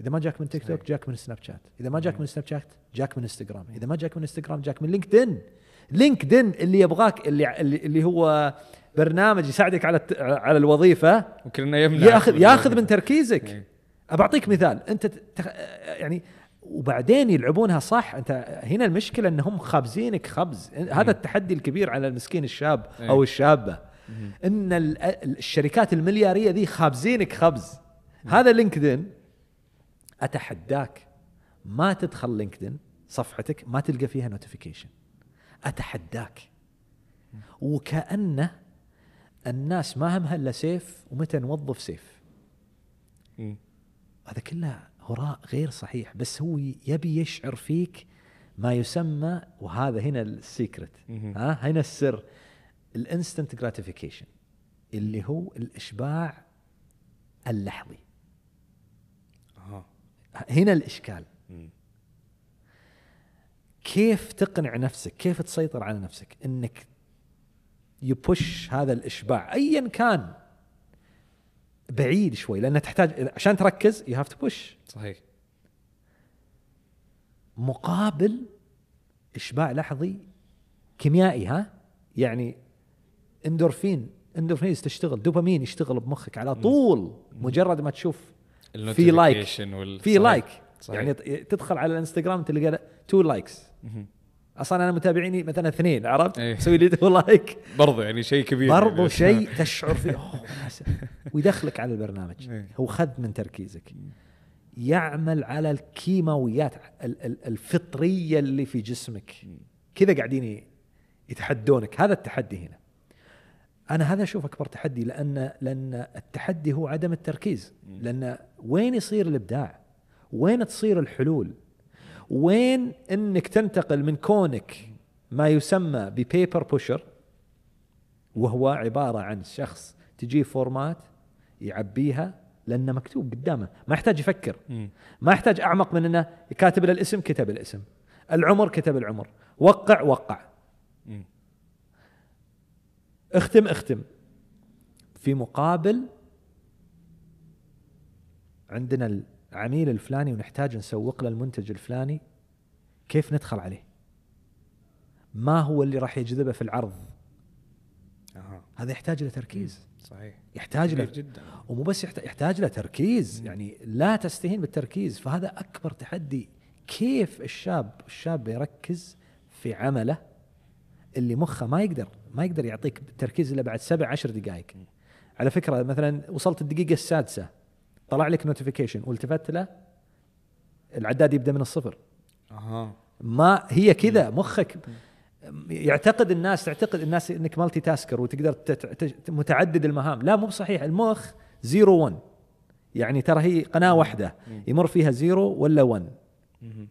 إذا ما جاك من تيك توك. جاك من سناب شات إذا ما جاك من سناب شات جاك من إنستغرام إذا ما جاك من إنستغرام جاك من لينكدين لينكدين اللي يبغاك اللي اللي, هو برنامج يساعدك على على الوظيفة ممكن انه يمنع ياخذ ياخذ من تركيزك إيه. بعطيك مثال أنت. يعني وبعدين يلعبونها صح. أنت هنا المشكلة إنهم خابزينك خبز. هذا التحدي الكبير على المسكين الشاب إيه. أو الشابة. إن ال- الشركات المليارية ذي خابزينك خبز. هذا لينكدين. أتحداك ما تدخل لينكدين صفحتك ما تلقى فيها notification أتحداك. وكأنه الناس ما همها إلا سيف ومتى نوظف سيف. هذا كله هراء غير صحيح بس هو يبي يشعر فيك ما يسمى وهذا هنا ال secret. ها؟ هنا السر. ال instant gratification اللي هو الإشباع اللحظي. أها. هنا الإشكال. مم. كيف تقنع نفسك؟ كيف تسيطر على نفسك؟ إنك you push هذا الإشباع ايا كان. بعيد شوي لأن تحتاج عشان تركز you have to push صحيح. مقابل إشباع لحظي كيميائي ها؟ يعني اندورفين اندورفين تشتغل دوبامين يشتغل بمخك على طول مجرد ما تشوف في like في. like. يعني تدخل على الانستغرام تلقى two likes. أصلا أنا متابعيني مثلا اثنين عرفت؟ إيه. تسوي لي like برضو يعني شيء كبير برضو يعني. شيء تشعر فيه. وناس- ويدخلك على البرنامج. إيه. هو خذ من تركيزك. يعمل على الكيماويات ال- ال- الفطرية اللي في جسمك. كذا قاعدين يتحدونك. هذا التحدي هنا. أنا هذا أشوف أكبر تحدي لأن لأن التحدي هو عدم التركيز. لأن وين يصير الإبداع؟ وين تصير الحلول؟ وين إنك تنتقل من كونك ما يسمى ب paper pusher وهو عبارة عن شخص تجيه format يعبيها لأنه مكتوب قدامه ما يحتاج يفكر. ما يحتاج أعمق من إنه كاتب له الاسم كتب الاسم العمر كتب العمر وقع وقع. اختم اختم في مقابل عندنا العميل الفلاني ونحتاج نسوق له المنتج الفلاني كيف ندخل عليه؟ ما هو اللي راح يجذبه في العرض؟ أها. هذا يحتاج له تركيز. صحيح. يحتاج له جدا. ومو بس يحتاج, له تركيز يعني لا تستهين بالتركيز فهذا أكبر تحدي. كيف الشاب الشاب يركز في عمله اللي مخه ما يقدر ما يقدر يعطيك تركيز إلا بعد سبع عشر دقائق؟ على فكرة مثلا وصلت الدقيقة السادسة طلع لك notification والتفت له. العداد يبدأ من الصفر. أها. ما هي كذا مخك. يعتقد الناس تعتقد الناس إنك multitasker وتقدر متعدد المهام. لا مو بصحيح. المخ zero 1 يعني ترى هي قناة واحدة. يمر فيها zero ولا 1 مهم.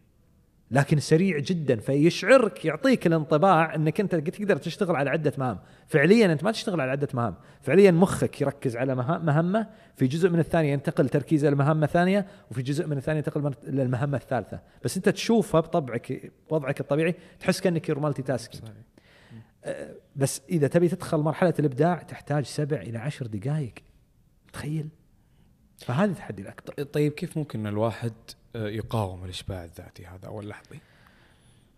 لكن سريع جدا فيشعرك يعطيك الانطباع إنك أنت تقدر تشتغل على عدة مهام، فعليا أنت ما تشتغل على عدة مهام، فعليا مخك يركز على مهمة، في جزء من الثانية ينتقل تركيزه لمهمه ثانية، وفي جزء من الثانية ينتقل للمهمه الثالثة، بس أنت تشوفها بطبعك بوضعك الطبيعي تحس كأنك you're multitasking. بس إذا تبي تدخل مرحلة الإبداع تحتاج سبع إلى عشر دقائق. تخيل؟ فهذا التحدي الأكبر. طيب كيف ممكن الواحد يقاوم الإشباع الذاتي هذا أو اللحظي؟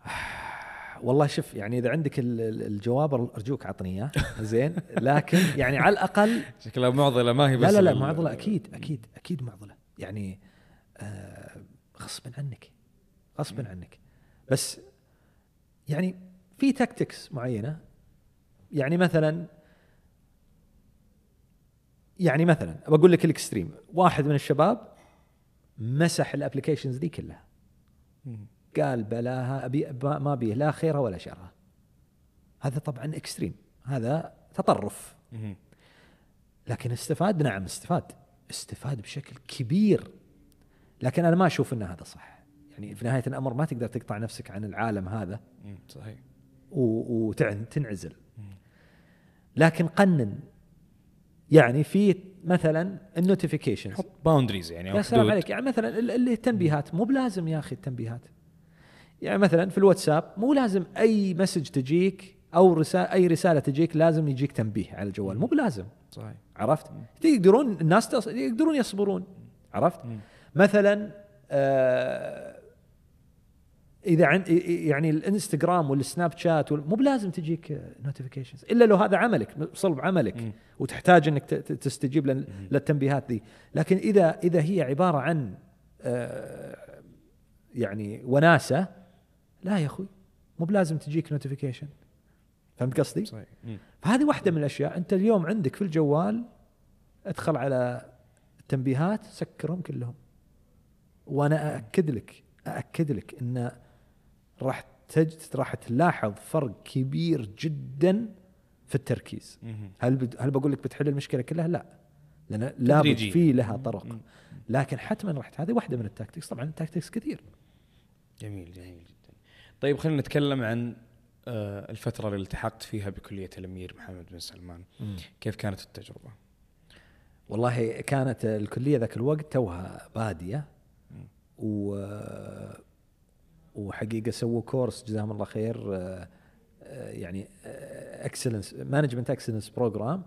والله شوف يعني إذا عندك ال- ال- الجواب أرجوك عطني إياه. زين؟ لكن يعني على الأقل شكلها معضلة ما هي بس لا لا لا معضلة. أكيد أكيد أكيد معضلة. يعني آه غصبا عنك غصبا عنك. بس يعني في تكتكس معينة. يعني مثلا يعني مثلا بقول لك ال extreme. واحد من الشباب مسح ال applications دي كلها. قال بلاها أبي ما بيه لا خيرها ولا شرها هذا طبعا extreme هذا تطرف. لكن استفاد نعم استفاد. استفاد بشكل كبير. لكن أنا ما أشوف إن هذا صح. يعني في نهاية الأمر ما تقدر تقطع نفسك عن العالم هذا. صحيح. وتنعزل لكن قنن. يعني في مثلا ال notifications حط boundaries يعني يا سلام. عليك. يعني مثلا ال- اللي التنبيهات. مو بلازم يا أخي التنبيهات. يعني مثلا في الواتساب مو لازم أي message تجيك أو رسالة أي رسالة تجيك لازم يجيك تنبيه على الجوال. مو بلازم. صحيح. عرفت؟ يقدرون الناس. يقدرون يصبرون. عرفت؟ مم. مثلا آه إذا عن يعني الإنستغرام والسناب شات مو بلازم تجيك notifications إلا لو هذا عملك صلب عملك مم. وتحتاج إنك تستجيب لل- للتنبيهات ذي. لكن إذا إذا هي عبارة عن آه يعني وناسة لا يا أخوي مو بلازم تجيك notification فهمت قصدي؟ صحيح. فهذه واحدة من الأشياء. أنت اليوم عندك في الجوال ادخل على التنبيهات سكرهم كلهم. وأنا أأكد لك أأكد لك أن راح تجد راح تلاحظ فرق كبير جدا في التركيز. هل بد... هل بقول لك بتحل المشكلة كلها؟ لا. لأن لابد. في لها طرق. لكن حتما راح هذه واحدة من ال tactics. طبعا ال tactics كثير. جميل جميل جدا. طيب خلينا نتكلم عن آه، الفترة اللي التحقت فيها بكلية الأمير محمد بن سلمان. كيف كانت التجربة؟ والله كانت الكلية ذاك الوقت توها بادية. و وحقيقة سووا course جزاهم الله خير آه، آه، يعني excellence management excellence program.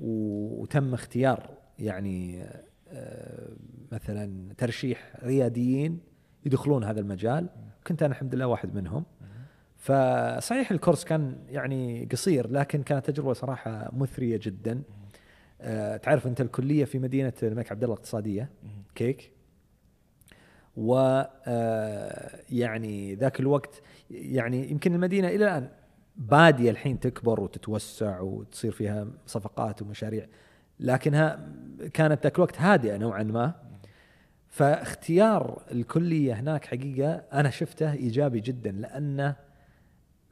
وتم اختيار يعني آه، مثلا ترشيح رياديين يدخلون هذا المجال. كنت أنا الحمد لله واحد منهم. فصحيح الكورس كان يعني قصير لكن كانت تجربة صراحة مثرية جدا. تعرف أنت الكلية في مدينة الملك عبد الله الاقتصادية كيك؟ و آه، يعني ذاك الوقت يعني يمكن المدينة إلى الآن بادية الحين تكبر وتتوسع وتصير فيها صفقات ومشاريع لكنها كانت ذاك الوقت هادئة نوعا ما. فاختيار الكلية هناك حقيقة أنا شفته إيجابي جدا لأنه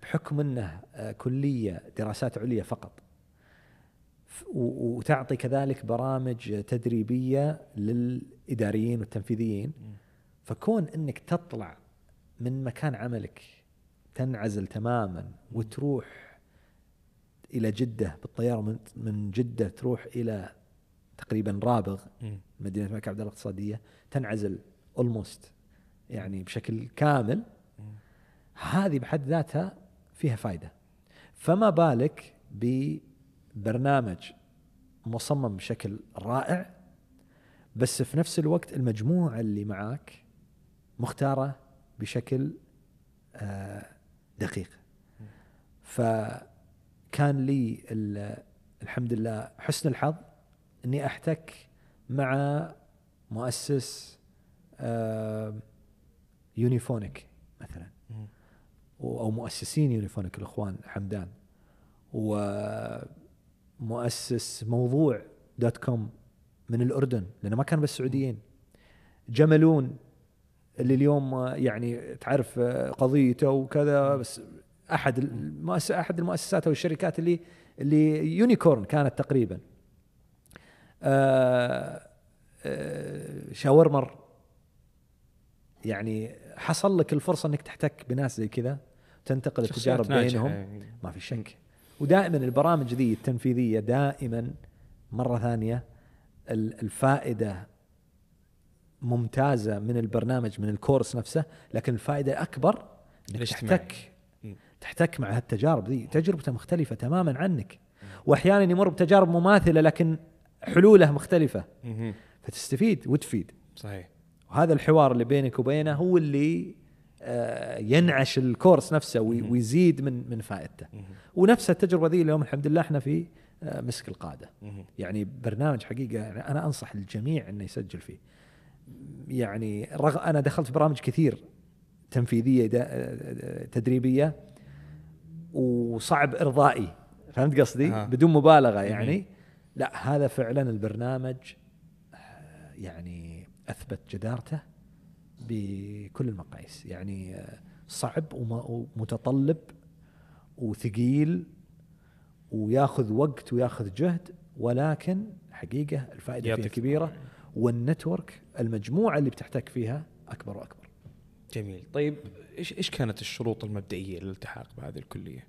بحكم إنه آه، كلية دراسات عليا فقط. وتعطي كذلك برامج تدريبية للإداريين والتنفيذيين. فكون إنك تطلع من مكان عملك تنعزل تماما وتروح إلى جدة بالطيارة من من جدة تروح إلى تقريبا رابغ. مدينة الملك عبد الله الاقتصادية تنعزل اولموست يعني بشكل كامل. هذه بحد ذاتها فيها فائده فما بالك ببرنامج مصمم بشكل رائع بس في نفس الوقت المجموعة اللي معاك مختارة بشكل آه، دقيق. فكان لي ال- الحمد لله حسن الحظ إني أحتك مع مؤسس آه، يونيفونيك مثلا. أو مؤسسين يونيفونيك الإخوان حمدان. ومؤسس موضوع دوت كوم من الأردن لأنه ما كان بس سعوديين جملون اللي اليوم آه، يعني تعرف آه، قضيته وكذا بس أحد أحد المؤسسات أو الشركات اللي اللي يونيكورن كانت تقريبا. آه، آه، شاورمر يعني حصل لك الفرصة إنك تحتك بناس زي كذا تنتقل التجارب بينهم؟ يعني. ما في شك. ودائما البرامج ذي التنفيذية دائما مرة ثانية ال- الفائدة ممتازة من البرنامج من الكورس نفسه لكن الفائدة أكبر إنك. تحتك. تحتك مع هالتجارب ذي تجربته مختلفة تماما عنك واحيانا يمر بتجارب مماثلة لكن حلوله مختلفة. فتستفيد وتفيد صحيح وهذا الحوار اللي بينك وبينه هو اللي آه، ينعش الكورس نفسه وي- ويزيد من من فائدته. ونفس التجربة ذي اليوم الحمد لله إحنا في آه، مسك القادة. يعني برنامج حقيقة أنا أنصح الجميع إنه يسجل فيه يعني رغم أنا دخلت في برامج كثير تنفيذية دا- تدريبية وصعب إرضائي. فهمت قصدي؟ آه. بدون مبالغة يعني. لا هذا فعلا البرنامج آه، يعني أثبت جدارته بكل المقاييس. يعني آه، صعب وم- ومتطلب وثقيل وياخذ وقت وياخذ جهد ولكن حقيقة الفائدة يعطيك كبيرة. وال network المجموعة اللي بتحتك فيها أكبر وأكبر. جميل طيب إيش إيش كانت الشروط المبدئية للالتحاق بهذه الكلية؟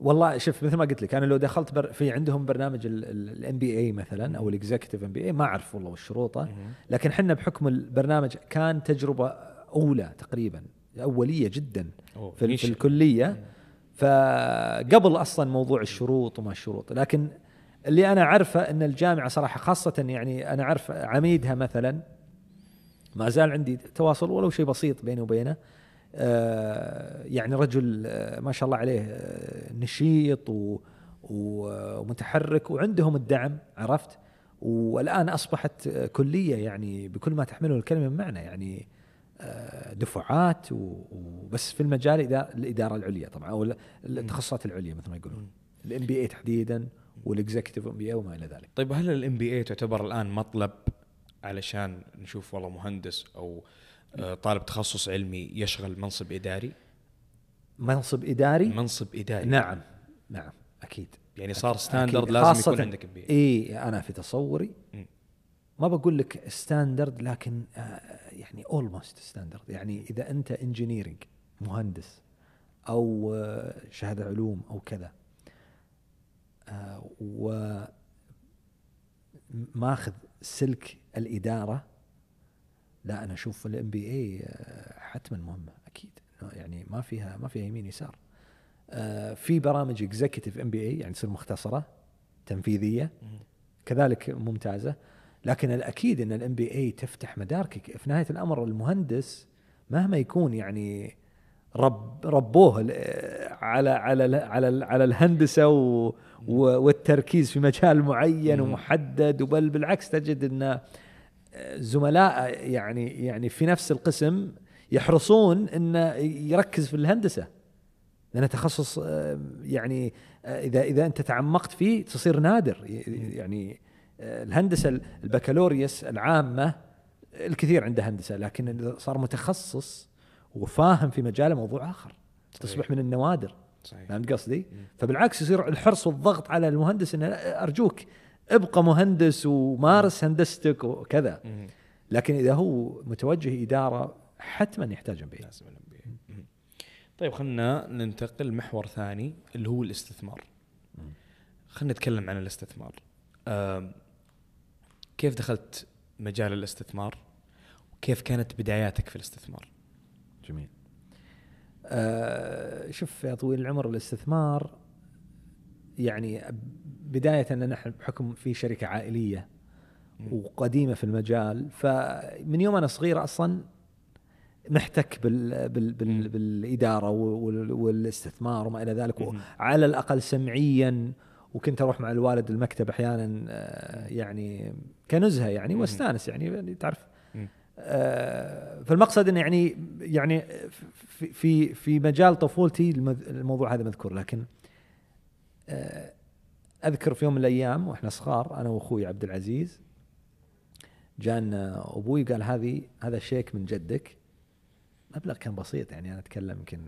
والله شوف مثل ما قلت لك أنا لو دخلت بر في عندهم برنامج ال MBA مثلا أو ال executive MBA ما أعرف والله وش شروطه لكن إحنا بحكم البرنامج كان تجربة أولى تقريبا أولية جدا في. في الكلية فقبل أصلا موضوع الشروط وما الشروط لكن اللي أنا أعرفه إن الجامعة صراحة خاصة يعني أنا أعرف عميدها مثلا ما زال عندي تواصل ولو شيء بسيط بيني وبينه آه، يعني رجل آه، ما شاء الله عليه آه، نشيط ومتحرك وعندهم الدعم عرفت؟ والآن أصبحت كلية يعني بكل ما تحمله الكلمة من معنى يعني دفعات وبس في المجال إذا- الإدارة العليا طبعا أو ال- التخصصات العليا مثل ما يقولون ال MBA تحديدا. وال executive MBA وما إلى ذلك. طيب هل ال MBA تعتبر الآن مطلب علشان نشوف والله مهندس أو آه، طالب تخصص علمي يشغل منصب إداري؟ منصب إداري؟ منصب إداري. نعم نعم أكيد. يعني صار. standard لازم يكون عندك MBA إي أنا في تصوري. ما بقول لك standard لكن آه، يعني almost standard يعني إذا أنت engineering مهندس أو آه، شهادة علوم أو كذا آه، و ماخذ سلك الإدارة لا أنا أشوف ال MBA حتما مهمة أكيد. يعني ما فيها ما فيها يمين يسار. آه، في برامج executive MBA يعني تصير مختصرة تنفيذية كذلك ممتازة. لكن الأكيد إن الام بي اي تفتح مداركك. في نهاية الأمر المهندس مهما يكون يعني رب ربوه على على على على الهندسة و والتركيز في مجال معين. ومحدد. وبل بالعكس تجد إن زملاء يعني يعني في نفس القسم يحرصون انه يركز في الهندسة. لأنه تخصص آه، يعني آه، إذا إذا أنت تعمقت فيه تصير نادر. يعني آه، الهندسة البكالوريوس العامة الكثير عنده هندسة. لكن صار متخصص وفاهم في مجاله موضوع آخر. تصبح من النوادر. صحيح. فهمت قصدي؟ فبالعكس يصير الحرص والضغط على المهندس إنه أرجوك ابقى مهندس ومارس هندستك وكذا. مم. لكن إذا هو متوجه إدارة حتما يحتاج ام بي لازم. طيب خلينا ننتقل محور ثاني اللي هو الاستثمار. خلينا نتكلم عن الاستثمار. كيف دخلت مجال الاستثمار؟ وكيف كانت بداياتك في الاستثمار؟ جميل آه شوف يا طويل العمر الاستثمار يعني بداية أن نحن بحكم في شركة عائلية وقديمة في المجال فمن يوم أنا صغير أصلا محتك بال بال بال وال- والاستثمار وما إلى ذلك. على الأقل سمعيا وكنت أروح مع الوالد المكتب أحيانا آه، يعني كنزهة يعني. واستأنس يعني تعرف مم. آه، فالمقصد إنه يعني يعني في في مجال طفولتي الموضوع هذا مذكور لكن آه، أذكر في يوم من الأيام وإحنا صغار أنا وأخوي عبد العزيز جانا أبوي قال هذه هذا شيك من جدك مبلغ كان بسيط يعني أنا أتكلم يمكن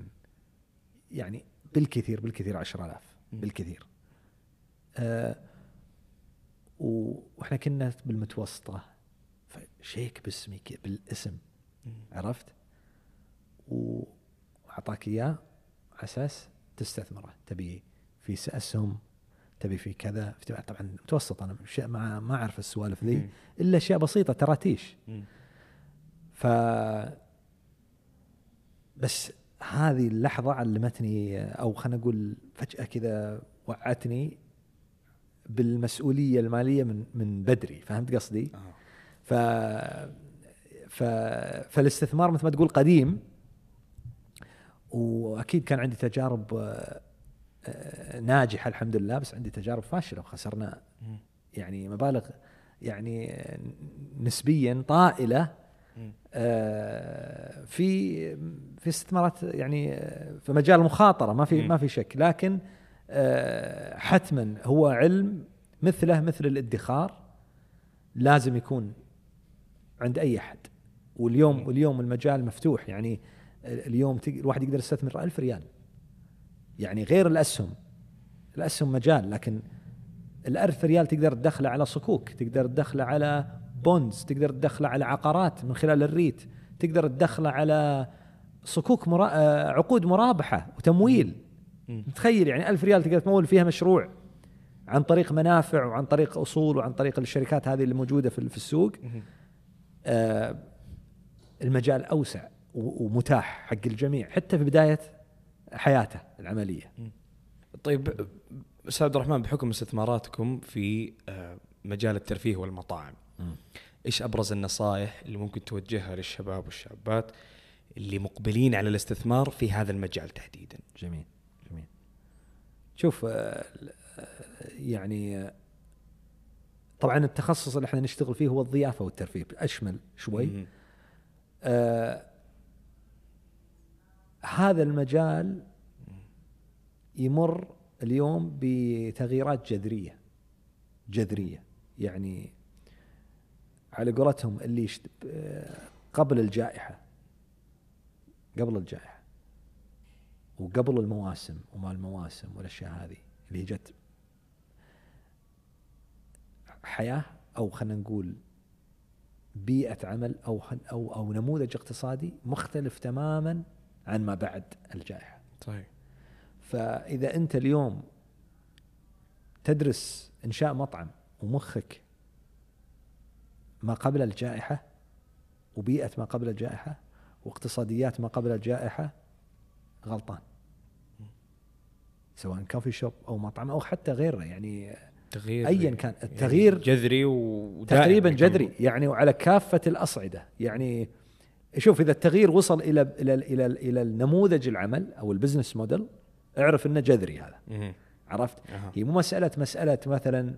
يعني بالكثير بالكثير 10000 مم. بالكثير آه و- وإحنا كنا بالمتوسطة فشيك باسمي بالاسم. عرفت؟ وأعطاك إياه على أساس تستثمره. تبي في أسهم تبي في كذا. في- طبعا متوسط. أنا ما ما أعرف السوالف ذي. إلا أشياء بسيطة تراتيش. ف بس هذه اللحظة علمتني أو خلينا نقول فجأة كذا وعتني بالمسؤولية المالية من من بدري. فهمت قصدي؟ آه. ف ف فالاستثمار مثل ما تقول قديم وأكيد كان عندي تجارب آه، آه، ناجحة الحمد لله بس عندي تجارب فاشلة وخسرنا. يعني مبالغ يعني نسبيا طائلة. آه، في في استثمارات يعني في مجال المخاطره ما في. ما في شك لكن حتما هو علم مثله مثل الادخار لازم يكون عند أي أحد. واليوم واليوم المجال مفتوح. يعني اليوم الواحد يقدر يستثمر ألف ريال. يعني غير الأسهم. الأسهم مجال لكن الألف ريال تقدر تدخله على صكوك تقدر تدخله على bonds تقدر تدخله على عقارات من خلال ال REIT تقدر تدخله على صكوك مرا... آه، عقود مرابحة وتمويل. تخيل يعني ألف ريال تقدر تمول فيها مشروع عن طريق منافع وعن طريق أصول وعن طريق الشركات هذه اللي موجودة في السوق. المجال أوسع و- ومتاح حق الجميع حتى في بداية حياته العملية. طيب أستاذ عبد الرحمن بحكم استثماراتكم في آه، مجال الترفيه والمطاعم إيش أبرز النصائح اللي ممكن توجهها للشباب والشابات اللي مقبلين على الاستثمار في هذا المجال تحديدا؟ جميل جميل. شوف آه، آه، يعني آه، طبعا التخصص اللي إحنا نشتغل فيه هو الضيافة والترفيه أشمل شوي. آه هذا المجال يمر اليوم بتغييرات جذرية جذرية يعني على قولتهم اللي. آه، قبل الجائحة قبل الجائحة وقبل المواسم وما المواسم والأشياء هذه اللي جت حياة أو خلينا نقول بيئة عمل أو أو أو نموذج اقتصادي مختلف تماما عن ما بعد الجائحة. طيب فإذا أنت اليوم تدرس إنشاء مطعم ومخك ما قبل الجائحة وبيئة ما قبل الجائحة واقتصاديات ما قبل الجائحة غلطان. سواء coffee shop أو مطعم أو حتى غيره. يعني تغيير ايا كان التغيير يعني جذري تقريبا جذري يعني وعلى كافة الأصعدة. يعني شوف إذا التغيير وصل إلى إلى إلى إلى النموذج العمل أو ال business model اعرف إنه جذري هذا. مم. عرفت؟ أها. هي مو مسألة مسألة مثلا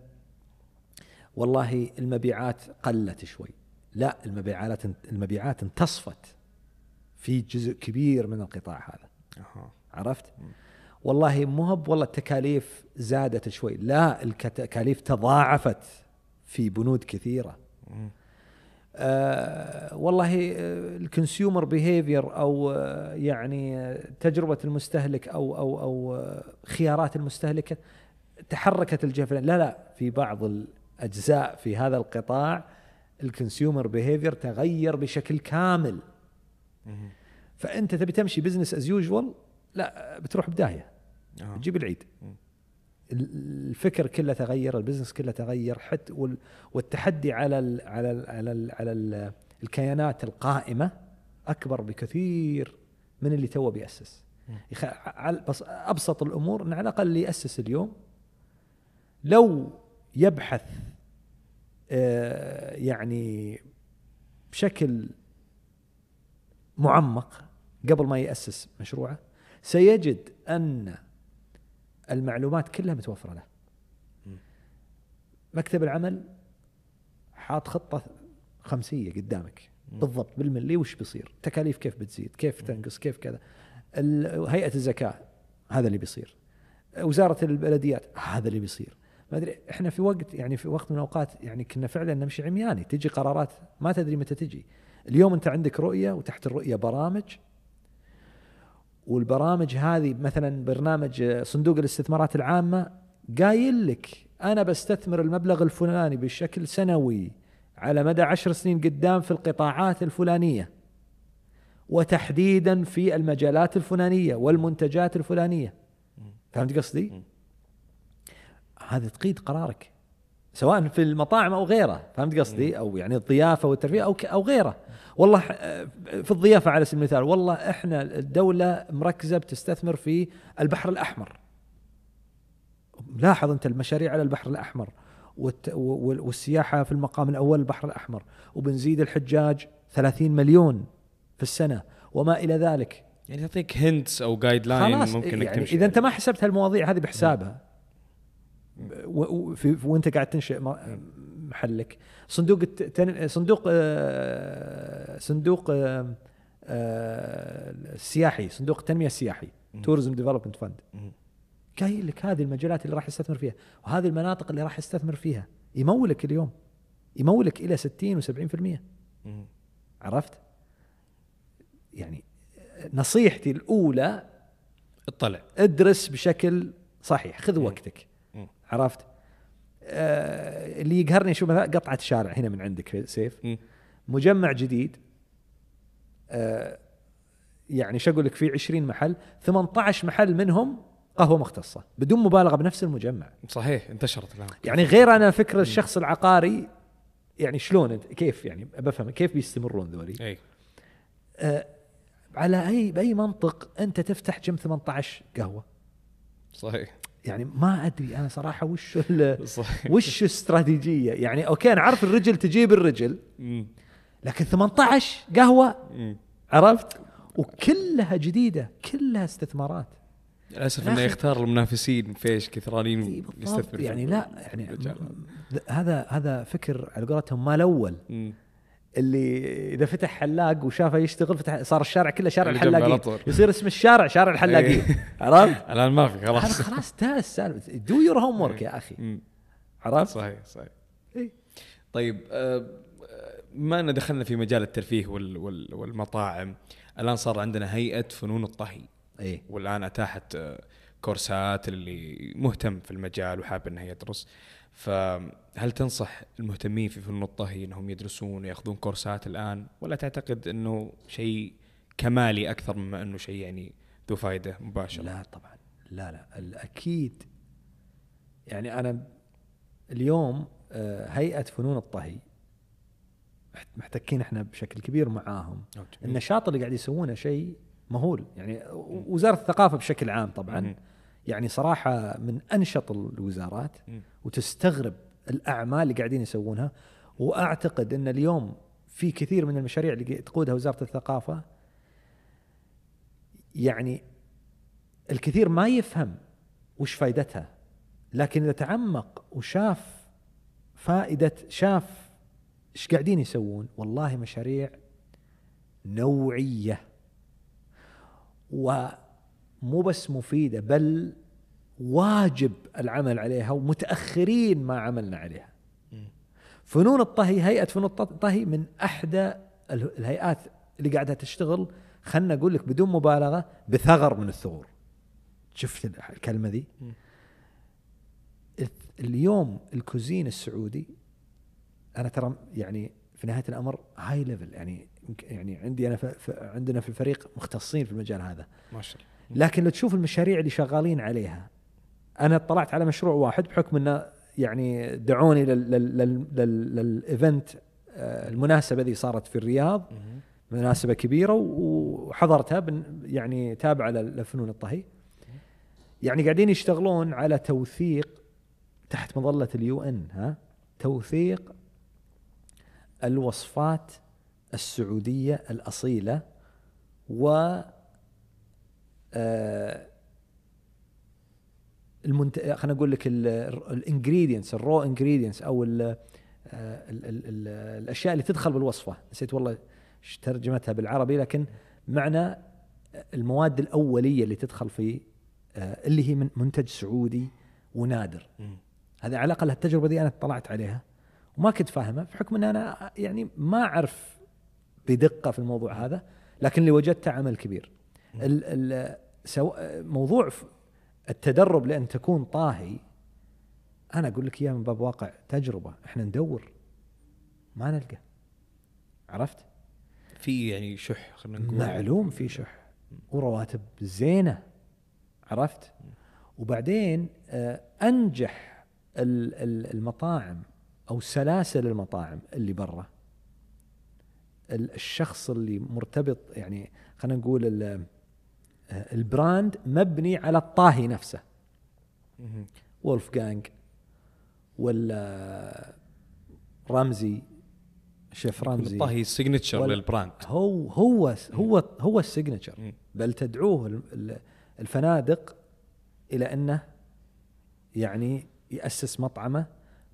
والله المبيعات قلت شوي. لا المبيعات المبيعات انتصفت في جزء كبير من القطاع هذا. أها. عرفت؟ والله مو والله التكاليف زادت شوي لا التكاليف تضاعفت في بنود كثيرة. آه والله ال consumer behavior أو آه، يعني آه، تجربة المستهلك أو أو أو آه، خيارات المستهلك تحركت الجهه. لا لا في بعض الأجزاء في هذا القطاع ال consumer behavior تغير بشكل كامل. فأنت تبي تمشي business as usual لا بتروح بداية أها. تجيب العيد. الفكر كله تغير ال business كله تغير حتى وال- والتحدي على ال على ال على ال على ال الكيانات القائمة أكبر بكثير من اللي توه يخ... على بس أبسط الأمور إن على الأقل اللي يأسس اليوم. لو يبحث آه، يعني بشكل معمق قبل ما يأسس مشروعه سيجد أن المعلومات كلها متوفرة له. مكتب العمل حاط خطة خمسية قدامك بالضبط بالملي وش بيصير؟ تكاليف كيف بتزيد؟ كيف تنقص؟ كيف كذا؟ هيئة الزكاة هذا اللي بيصير. وزارة البلديات هذا اللي بيصير. ما أدري إحنا في وقت يعني في وقت من الأوقات يعني كنا فعلا نمشي عمياني تجي قرارات ما تدري متى تجي. اليوم أنت عندك رؤية وتحت الرؤية برامج والبرامج هذه مثلا برنامج آه، صندوق الاستثمارات العامة قايل لك أنا بستثمر المبلغ الفلاني بشكل سنوي على مدى عشر سنين قدام في القطاعات الفلانية وتحديدا في المجالات الفلانية والمنتجات الفلانية. فهمت قصدي؟ هذا تقيد قرارك. سواء في المطاعم أو غيره فهمت قصدي؟ أو يعني الضيافة والترفيه أو أو غيره. والله آه، في الضيافة على سبيل المثال والله إحنا الدولة مركزة بتستثمر في البحر الأحمر. لاحظ أنت المشاريع على البحر الأحمر والسياحة في المقام الأول البحر الأحمر وبنزيد الحجاج 30 مليون في السنة وما إلى ذلك. يعني تعطيك hints أو guideline ممكن يعني تمشي إذا أنت ما حسبت هالمواضيع هذه بحسابها. وانت قاعد تنشئ محلك صندوق الت- تن- صندوق آه، صندوق آه، آه، السياحي صندوق التنمية السياحي Tourism Development Fund. قايل لك هذه المجالات اللي راح يستثمر فيها وهذه المناطق اللي راح يستثمر فيها يمولك اليوم يمولك إلى 60 و70% مم. عرفت؟ يعني نصيحتي الأولى اطلع ادرس بشكل صحيح خذ وقتك. عرفت؟ آه اللي يقهرني شو مثلا قطعة شارع هنا من عندك سيف. مجمع جديد آه يعني شو أقول لك في 20 محل 18 محل منهم قهوة مختصة بدون مبالغة بنفس المجمع. صحيح انتشرت الآن. يعني غير أنا فكر الشخص العقاري يعني شلون أنت كيف يعني؟ بفهم كيف بيستمرون ذولي؟ أي. آه على أي بأي منطق أنت تفتح جيم 18 قهوة؟ صحيح. يعني ما أدري أنا صراحة وش وش الاستراتيجيه يعني okay أنا عارف الرجل تجيب الرجل. لكن 18 قهوة. عرفت وكلها جديدة كلها استثمارات للأسف إنه يختار المنافسين فيش كثرانين يستثمر يعني. لا يعني هذا هذا فكر على قولتهم مال أول. اللي إذا فتح حلاق وشافه يشتغل فتح صار الشارع كله شارع الحلاقين. يصير اسم الشارع شارع الحلاقين إيه. عرفت؟ الآن ما في خلاص خلاص انتهى السالفه do your homework يا أخي. عرفت؟ صحيح صحيح إيه. طيب آه، بما إن دخلنا في مجال الترفيه وال- وال- والمطاعم الآن صار عندنا هيئة فنون الطهي اي والآن أتاحت آه، كورسات اللي مهتم في المجال وحاب انه يدرس فهل تنصح المهتمين في فنون الطهي إنهم يدرسون ويأخذون كورسات الآن؟ ولا تعتقد إنه شيء كمالي أكثر مما إنه شيء يعني ذو فائده مباشرة؟ لا طبعا. لا لا. الأكيد يعني أنا اليوم آه، هيئة فنون الطهي محت- محتكين إحنا بشكل كبير معاهم. النشاط اللي قاعد يسوونه شيء مهول. يعني وزارة الثقافة بشكل عام طبعا. يعني صراحة من أنشط الوزارات. وتستغرب الأعمال اللي قاعدين يسوونها وأعتقد إن اليوم في كثير من المشاريع اللي تقودها وزارة الثقافة يعني الكثير ما يفهم وش فائدتها لكن إذا تعمق وشاف فائدة شاف إيش قاعدين يسوون والله مشاريع نوعية ومو بس مفيدة بل واجب العمل عليها ومتأخرين ما عملنا عليها. فنون الطهي هيئة فنون الطهي من أحدى ال- الهيئات اللي قاعدة تشتغل خلنا أقول لك بدون مبالغة بثغر من الثغور. شفت ال- الكلمة ذي؟ اليوم ال cuisine السعودي أنا ترى يعني في نهاية الأمر high level يعني يعني عندي أنا ف عندنا في الفريق مختصين في المجال هذا. ما شاء الله. لكن لو تشوف المشاريع اللي شغالين عليها أنا اطلعت على مشروع واحد بحكم إنه يعني دعوني لل- لل- لل- لل- لل event آه، المناسبة ذي صارت في الرياض. مناسبة كبيرة وحضرتها يعني تابعة لفنون الطهي. يعني قاعدين يشتغلون على توثيق تحت مظلة ال UN ها؟ توثيق الوصفات السعودية الأصيلة و المنت... خلينا أقول لك ال ingredients ال raw ingredients أو ال ال ال ال الأشياء اللي تدخل بالوصفة. نسيت والله إيش ترجمتها بالعربي لكن معنى المواد الأولية اللي تدخل في آه، اللي هي من منتج سعودي ونادر. هذه على الأقل التجربة دي أنا اطلعت عليها وما كنت فاهمها بحكم إن أنا يعني ما أعرف بدقة في الموضوع هذا لكن اللي وجدته عمل كبير. ال ال سو موضوع التدرب لأن تكون طاهي أنا أقول لك اياها من باب واقع تجربة إحنا ندور ما نلقى. عرفت؟ في يعني شح خلينا نقول. معلوم في شح ورواتب زينة. عرفت؟ وبعدين آه، أنجح ال- ال- المطاعم أو سلاسل المطاعم اللي برا. ال- الشخص اللي مرتبط يعني خلينا نقول البراند مبني على الطاهي نفسه مهم. Wolfgang ولا رمزي شيف رمزي الطهي signature ولا- لل brand هو هو هو هو ال signature. بل تدعوه ال- ال- الفنادق إلى أنه يعني يأسس مطعمه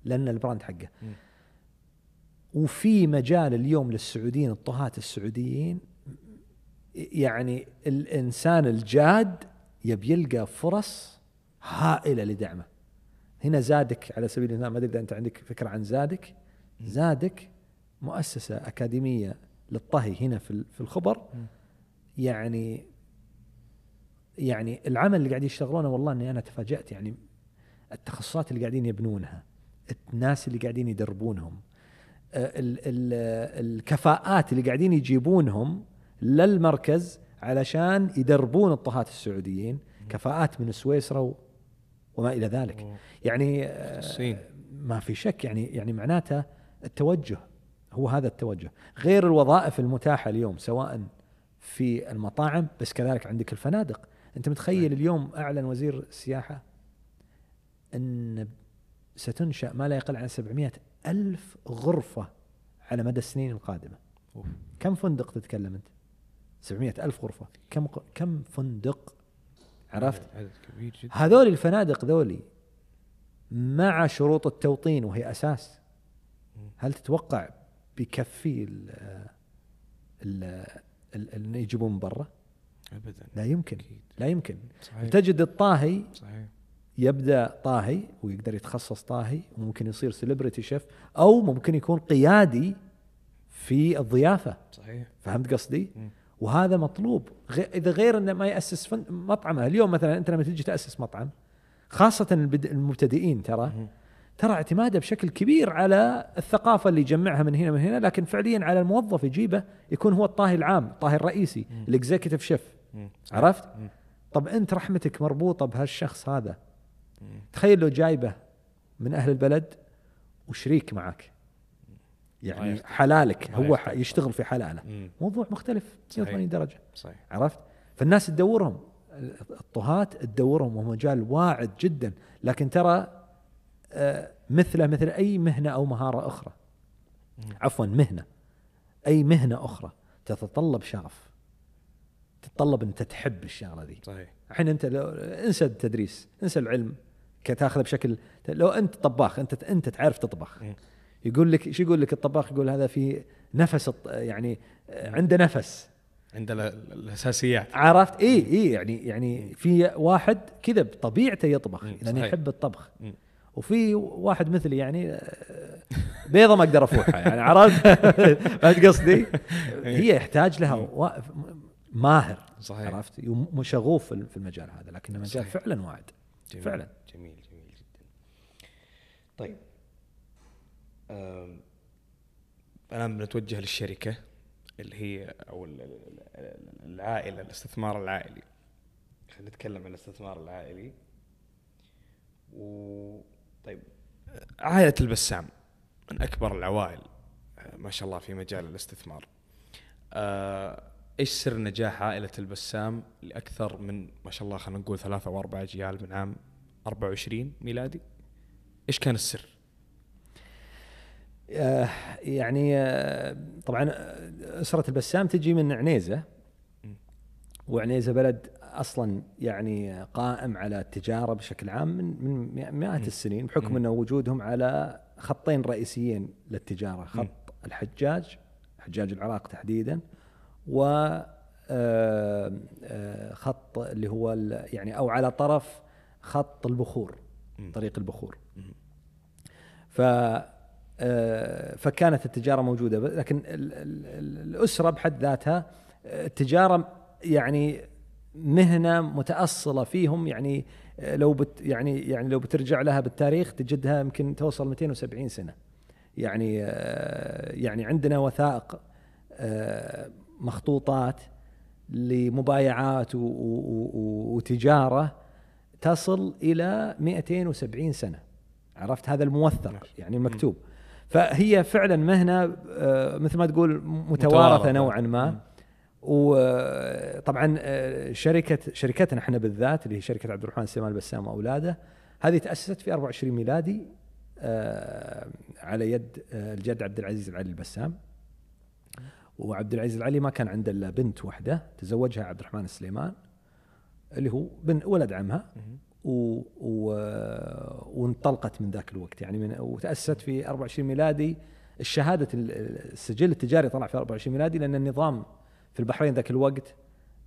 لأن ال brand حقه. وفي مجال اليوم للسعوديين الطهاة السعوديين يعني الإنسان الجاد يبي يلقى فرص هائلة لدعمه. هنا زادك على سبيل المثال ما أدري إذا أنت عندك فكرة عن زادك. زادك مؤسسة أكاديمية للطهي هنا في في الخبر. يعني يعني العمل اللي قاعد يشتغلونه والله إني أنا تفاجأت يعني التخصصات اللي قاعدين يبنونها الناس اللي قاعدين يدربونهم آه، ال ال الكفاءات اللي قاعدين يجيبونهم للمركز علشان يدربون الطهاة السعوديين كفاءات من سويسرا وما إلى ذلك. يعني آه،. ما في شك. يعني يعني معناته التوجه هو هذا التوجه. غير الوظائف المتاحة اليوم سواء في المطاعم بس كذلك عندك الفنادق. أنت متخيل اليوم أعلن وزير السياحة أن ستنشأ ما لا يقل عن 700 ألف غرفة على مدى السنين القادمة. أوف. كم فندق تتكلم أنت؟ 700 ألف غرفة. كم كم فندق؟ عرفت؟ عدد كبير جدا. هذول الفنادق ذولي مع شروط التوطين وهي أساس. هل تتوقع بيكفي ال ال ال- يجيبون من برا؟ ابدا. لا يمكن. أكيد. لا يمكن. صحيح. تجد الطاهي صحيح. يبدأ طاهي ويقدر يتخصص طاهي وممكن يصير سيلبرتي شيف أو ممكن يكون قيادي في الضيافة. صحيح. فهمت قصدي؟ مم. وهذا مطلوب إذا غير إنه ما يأسس مطعمه اليوم مثلا أنت لما تجي تأسس مطعم خاصة المبتدئين ترى. ترى اعتماده بشكل كبير على الثقافة اللي يجمعها من هنا من هنا لكن فعليا على الموظف يجيبه يكون هو الطاهي العام الطاهي الرئيسي الاكزيكتيف شيف. عرفت. طب أنت رحمتك مربوطة بهالشخص هذا. تخيل لو جايبه من أهل البلد وشريك معك يعني. حلالك هو. يشتغل في حلالة. موضوع مختلف 180 درجة. صحيح. عرفت؟ فالناس تدورهم الطهاة تدورهم وهو مجال واعد جدا. لكن ترى آه، مثله مثل أي مهنة أو مهارة أخرى. عفوا مهنة. أي مهنة أخرى تتطلب شغف. تتطلب أن انت تحب الشغلة ذي. صحيح. الحين أنت لو انسى التدريس انسى العلم كتاخذه بشكل لو أنت طباخ أنت أنت تعرف تطبخ. يقول لك شو يقول لك الطباخ يقول هذا في نفس يعني عنده نفس ال- الأساسيات عرفت اي اي يعني يعني في واحد كذا بطبيعته يطبخ لأنه صحيح. يحب الطبخ. وفي واحد مثلي يعني آه، بيضة ما أقدر أفوحها يعني عرفت فهمت قصدي؟ هي يحتاج لها ماهر صحيح. عرفت وشغوف في المجال هذا لكن المجال. فعلا واعد جميل. فعلا جميل جميل جدا طيب الان بنتوجه للشركة اللي هي أو ال- ال- ال- العائلة الاستثمار العائلي. خلينا نتكلم عن الاستثمار العائلي. و طيب عائلة البسام من أكبر العوائل ما شاء الله في مجال الاستثمار. آه، إيش سر نجاح عائلة البسام لأكثر من ما شاء الله خلينا نقول ثلاثة أو أربع اجيال من عام 24 ميلادي؟ إيش كان السر؟ آه، يعني آه، طبعا آه، أسرة البسام تجي من عنيزة وعنيزة بلد أصلا يعني قائم على التجارة بشكل عام من من مئات السنين بحكم. أنه وجودهم على خطين رئيسيين للتجارة خط الحجاج حجاج العراق تحديدا و خط اللي هو يعني أو على طرف خط البخور. طريق البخور. ف فكانت التجارة موجودة. لكن ال- ال- ال- الأسرة بحد ذاتها آه، التجارة يعني مهنة متأصلة فيهم. يعني آه، لو بت يعني يعني لو بترجع لها بالتاريخ تجدها يمكن توصل 270 سنة. يعني آه، يعني عندنا وثائق آه، مخطوطات لمبايعات وتجارة تصل إلى 270 سنة. عرفت؟ هذا الموثق يعني المكتوب. فهي فعلا مهنة آه، مثل ما تقول متوارثة متوارثة. نوعا ما. وطبعا آه، شركة شركتنا إحنا بالذات اللي هي شركة عبد الرحمن سليمان البسام وأولاده هذه تأسست في 24 ميلادي آه، على يد آه، الجد عبد العزيز العلي البسام. وعبد العزيز العلي ما كان عنده إلا بنت واحدة تزوجها عبد الرحمن السليمان اللي هو بن ولد عمها. و و وانطلقت من ذاك الوقت. يعني من وتأسست في 24 ميلادي. الشهادة ال- السجل التجاري طلع في 24 ميلادي لأن النظام في البحرين ذاك الوقت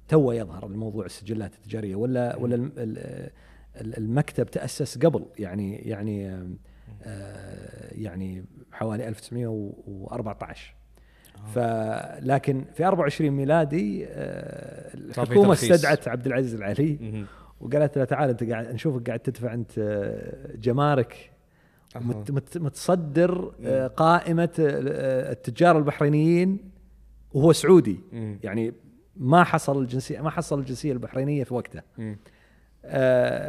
تو يظهر الموضوع السجلات التجارية. ولا ولا الم- ال- ال- المكتب تأسس قبل. يعني يعني آه، يعني حوالي 1914 فلكن في 24 ميلادي آه، الحكومة. استدعت عبد العزيز العلي. وقالت له تعال انت قاعد نشوفك قاعد تدفع انت آه، جمارك. مت مت متصدر آه، قائمة آه، التجار البحرينيين وهو سعودي. يعني ما حصل الجنسيه ما حصل الجنسية البحرينية في وقتها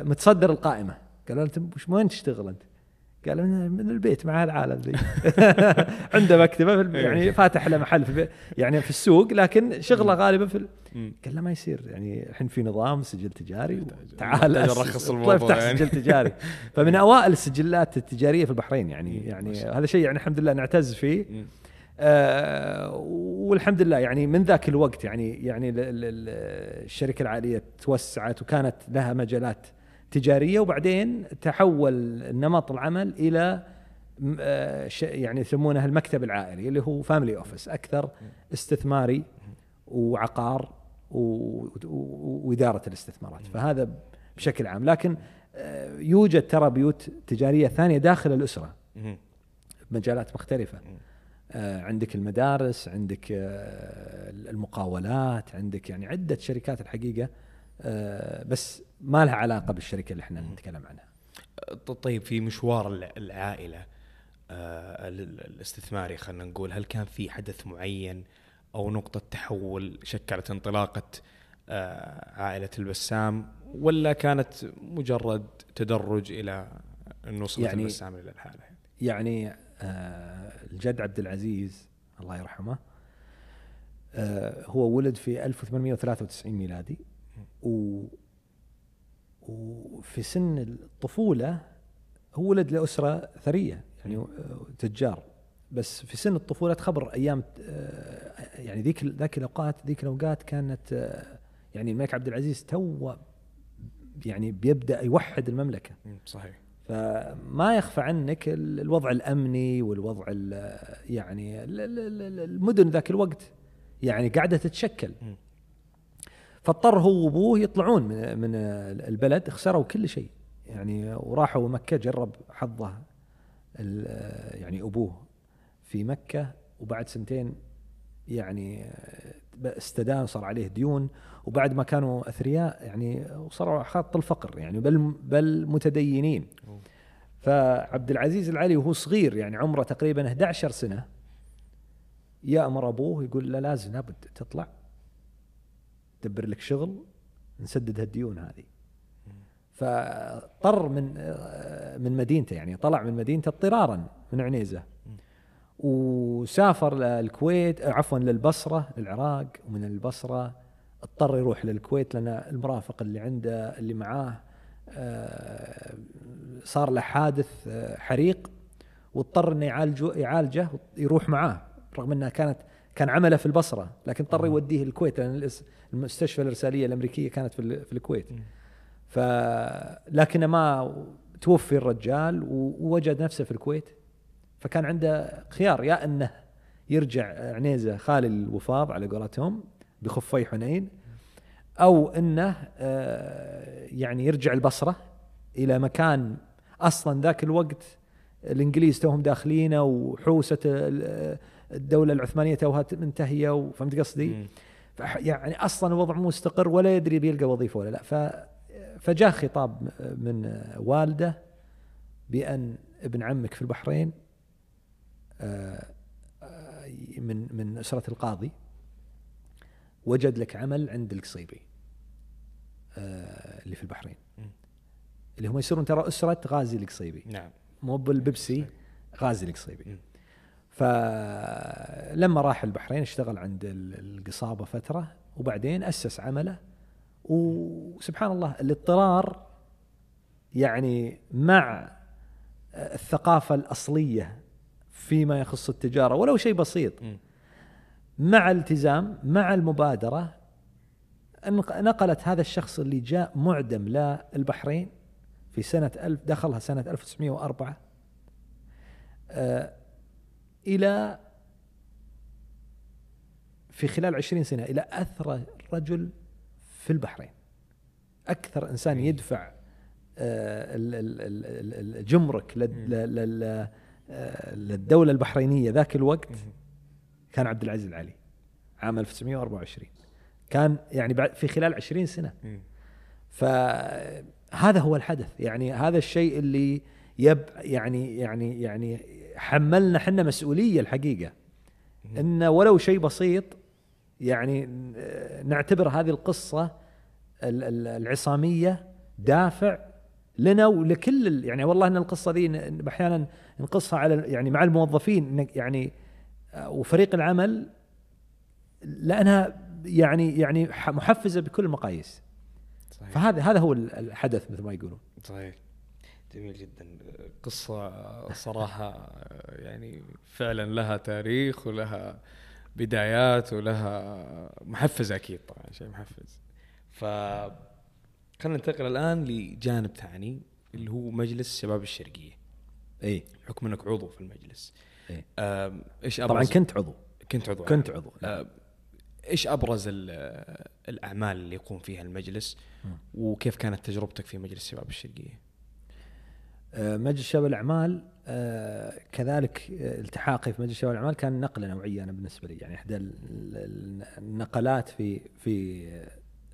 متصدر القائمة. قالوا له انت وين تشتغل انت؟ قال من من البيت مع العالم ذي عنده مكتبة في الب- يعني فاتح له محل في يعني في السوق لكن شغله غالبا في ال-. قال له ما يصير يعني الحين في نظام سجل تجاري تعال نرخص اطلع الموضوع افتح يعني. سجل تجاري فمن أوائل السجلات التجارية في البحرين يعني. يعني هذا شيء يعني الحمد لله نعتز فيه. آه والحمد لله يعني من ذاك الوقت يعني يعني ال- ال- ال- الشركة العائليه توسعت وكانت لها مجالات تجارية وبعدين تحول نمط العمل إلى آه، يعني يسمونه المكتب العائلي اللي هو family office أكثر استثماري وعقار وإدارة الاستثمارات. فهذا بشكل عام. لكن آه، يوجد ترى بيوت تجارية ثانية داخل الأسرة. مم. بمجالات مختلفة. آه، عندك المدارس عندك المقاولات عندك يعني عدة شركات الحقيقة. آه، بس ما لها علاقة بالشركة اللي إحنا نتكلم عنها. طيب في مشوار الع- العائلة آه، ال- ال- الاستثماري خلينا نقول هل كان في حدث معين أو نقطة تحول شكلت انطلاقة آه، عائلة البسام ولا كانت مجرد تدرج إلى أن وصلت يعني- البسام إلى الحالة؟ يعني آه، الجد عبد العزيز الله يرحمه هو ولد في 1893 ميلادي و وفي سن الطفولة هو ولد لأسرة ثرية يعني تجار. بس في سن الطفولة تخبر أيام آه، يعني ذيك ذاك الأوقات ذيك الأوقات كانت آه، يعني الملك عبد العزيز تو يعني بيبدأ يوحد المملكة. مم، صحيح. فما يخفى عنك ال- الوضع الأمني والوضع ال- يعني ال- ال- ال- المدن ذاك الوقت يعني قاعدة تتشكل. فاضطر هو وابوه يطلعون من من البلد خسروا كل شيء يعني وراحوا مكة جرب حظه يعني أبوه في مكة وبعد سنتين يعني استدان صار عليه ديون وبعد ما كانوا أثرياء يعني وصاروا خط الفقر يعني بل بل متدينين. فعبد العزيز العلي وهو صغير يعني عمره تقريبا 11 سنة يأمر أبوه يقول له لازم لابد تطلع دبر لك شغل نسدد هالديون هذه. فاضطر من من مدينته يعني طلع من مدينته اضطرارا من عنيزة. وسافر للكويت عفوا للبصرة للعراق ومن البصرة اضطر يروح للكويت لأن المرافق اللي عنده اللي معاه آه، صار له حادث آه، حريق واضطر إنه يعالجه يعالجه يروح معاه رغم إنها كانت كان عمله في البصرة لكن اضطر يوديه الكويت لأن المستشفى الإرسالية الأمريكية كانت في ال- في الكويت. ف لكن ما توفي الرجال ووجد نفسه في الكويت. فكان عنده خيار يا إنه يرجع عنيزة خالي الوفاض على قولتهم بخفي حنين أو إنه آه، يعني يرجع البصرة إلى مكان أصلا ذاك الوقت الإنجليز توهم داخلينه وحوسة الدولة العثمانية توها منتهية وفهمت قصدي؟ مم. يعني أصلا الوضع مو مستقر ولا يدري بيلقى وظيفة ولا لا ف فجاء خطاب من والده بأن ابن عمك في البحرين آه، آه، من من أسرة القاضي وجد لك عمل عند القصيبي آه، اللي في البحرين. اللي هم يصيرون ترى أسرة غازي القصيبي نعم مو بالبيبسي غازي القصيبي. فلما راح البحرين اشتغل عند ال- القصابة فترة وبعدين أسس عمله وسبحان الله الاضطرار يعني مع الثقافة الأصلية فيما يخص التجارة ولو شيء بسيط. مع التزام مع المبادرة نقلت هذا الشخص اللي جاء معدم للبحرين في سنة ألف دخلها سنة 1904 آه، إلى في خلال عشرين سنة إلى اثرى رجل في البحرين. أكثر إنسان يدفع آه، ال- ال- ال- ال- الجمرك آه، للدولة البحرينية ذاك الوقت كان عبد العزيز العلي عام 1924 كان يعني بعد في خلال 20 سنة. فهذا هو الحدث. يعني هذا الشيء اللي يب يعني يعني يعني حملنا حنا مسؤولية الحقيقة. إن ولو شيء بسيط يعني نعتبر هذه القصة ال- ال- العصامية دافع لنا ولكل يعني والله إن القصة ذي أحيانا نقصها على يعني مع الموظفين يعني آه، وفريق العمل لأنها يعني يعني محفزة بكل المقاييس. صحيح. فهذا هذا هو ال- الحدث مثل ما يقولون. صحيح. جميل جدا. قصة صراحة يعني فعلا لها تاريخ ولها بدايات ولها محفز أكيد طبعا شيء محفز. ف خلينا ننتقل الآن لجانب ثاني اللي هو مجلس شباب الشرقية. إي. بحكم إنك عضو في المجلس. آم، إيش طبعا كنت عضو. كنت عضو. كنت عضو. إيش أبرز ال- الأعمال اللي يقوم فيها المجلس؟ وكيف كانت تجربتك في مجلس شباب الشرقية؟ آه، مجلس شباب الاعمال آه، كذلك التحاقي في مجلس شباب الاعمال كان نقلة نوعية أنا بالنسبة لي يعني إحدى ال- ال- النقلات في في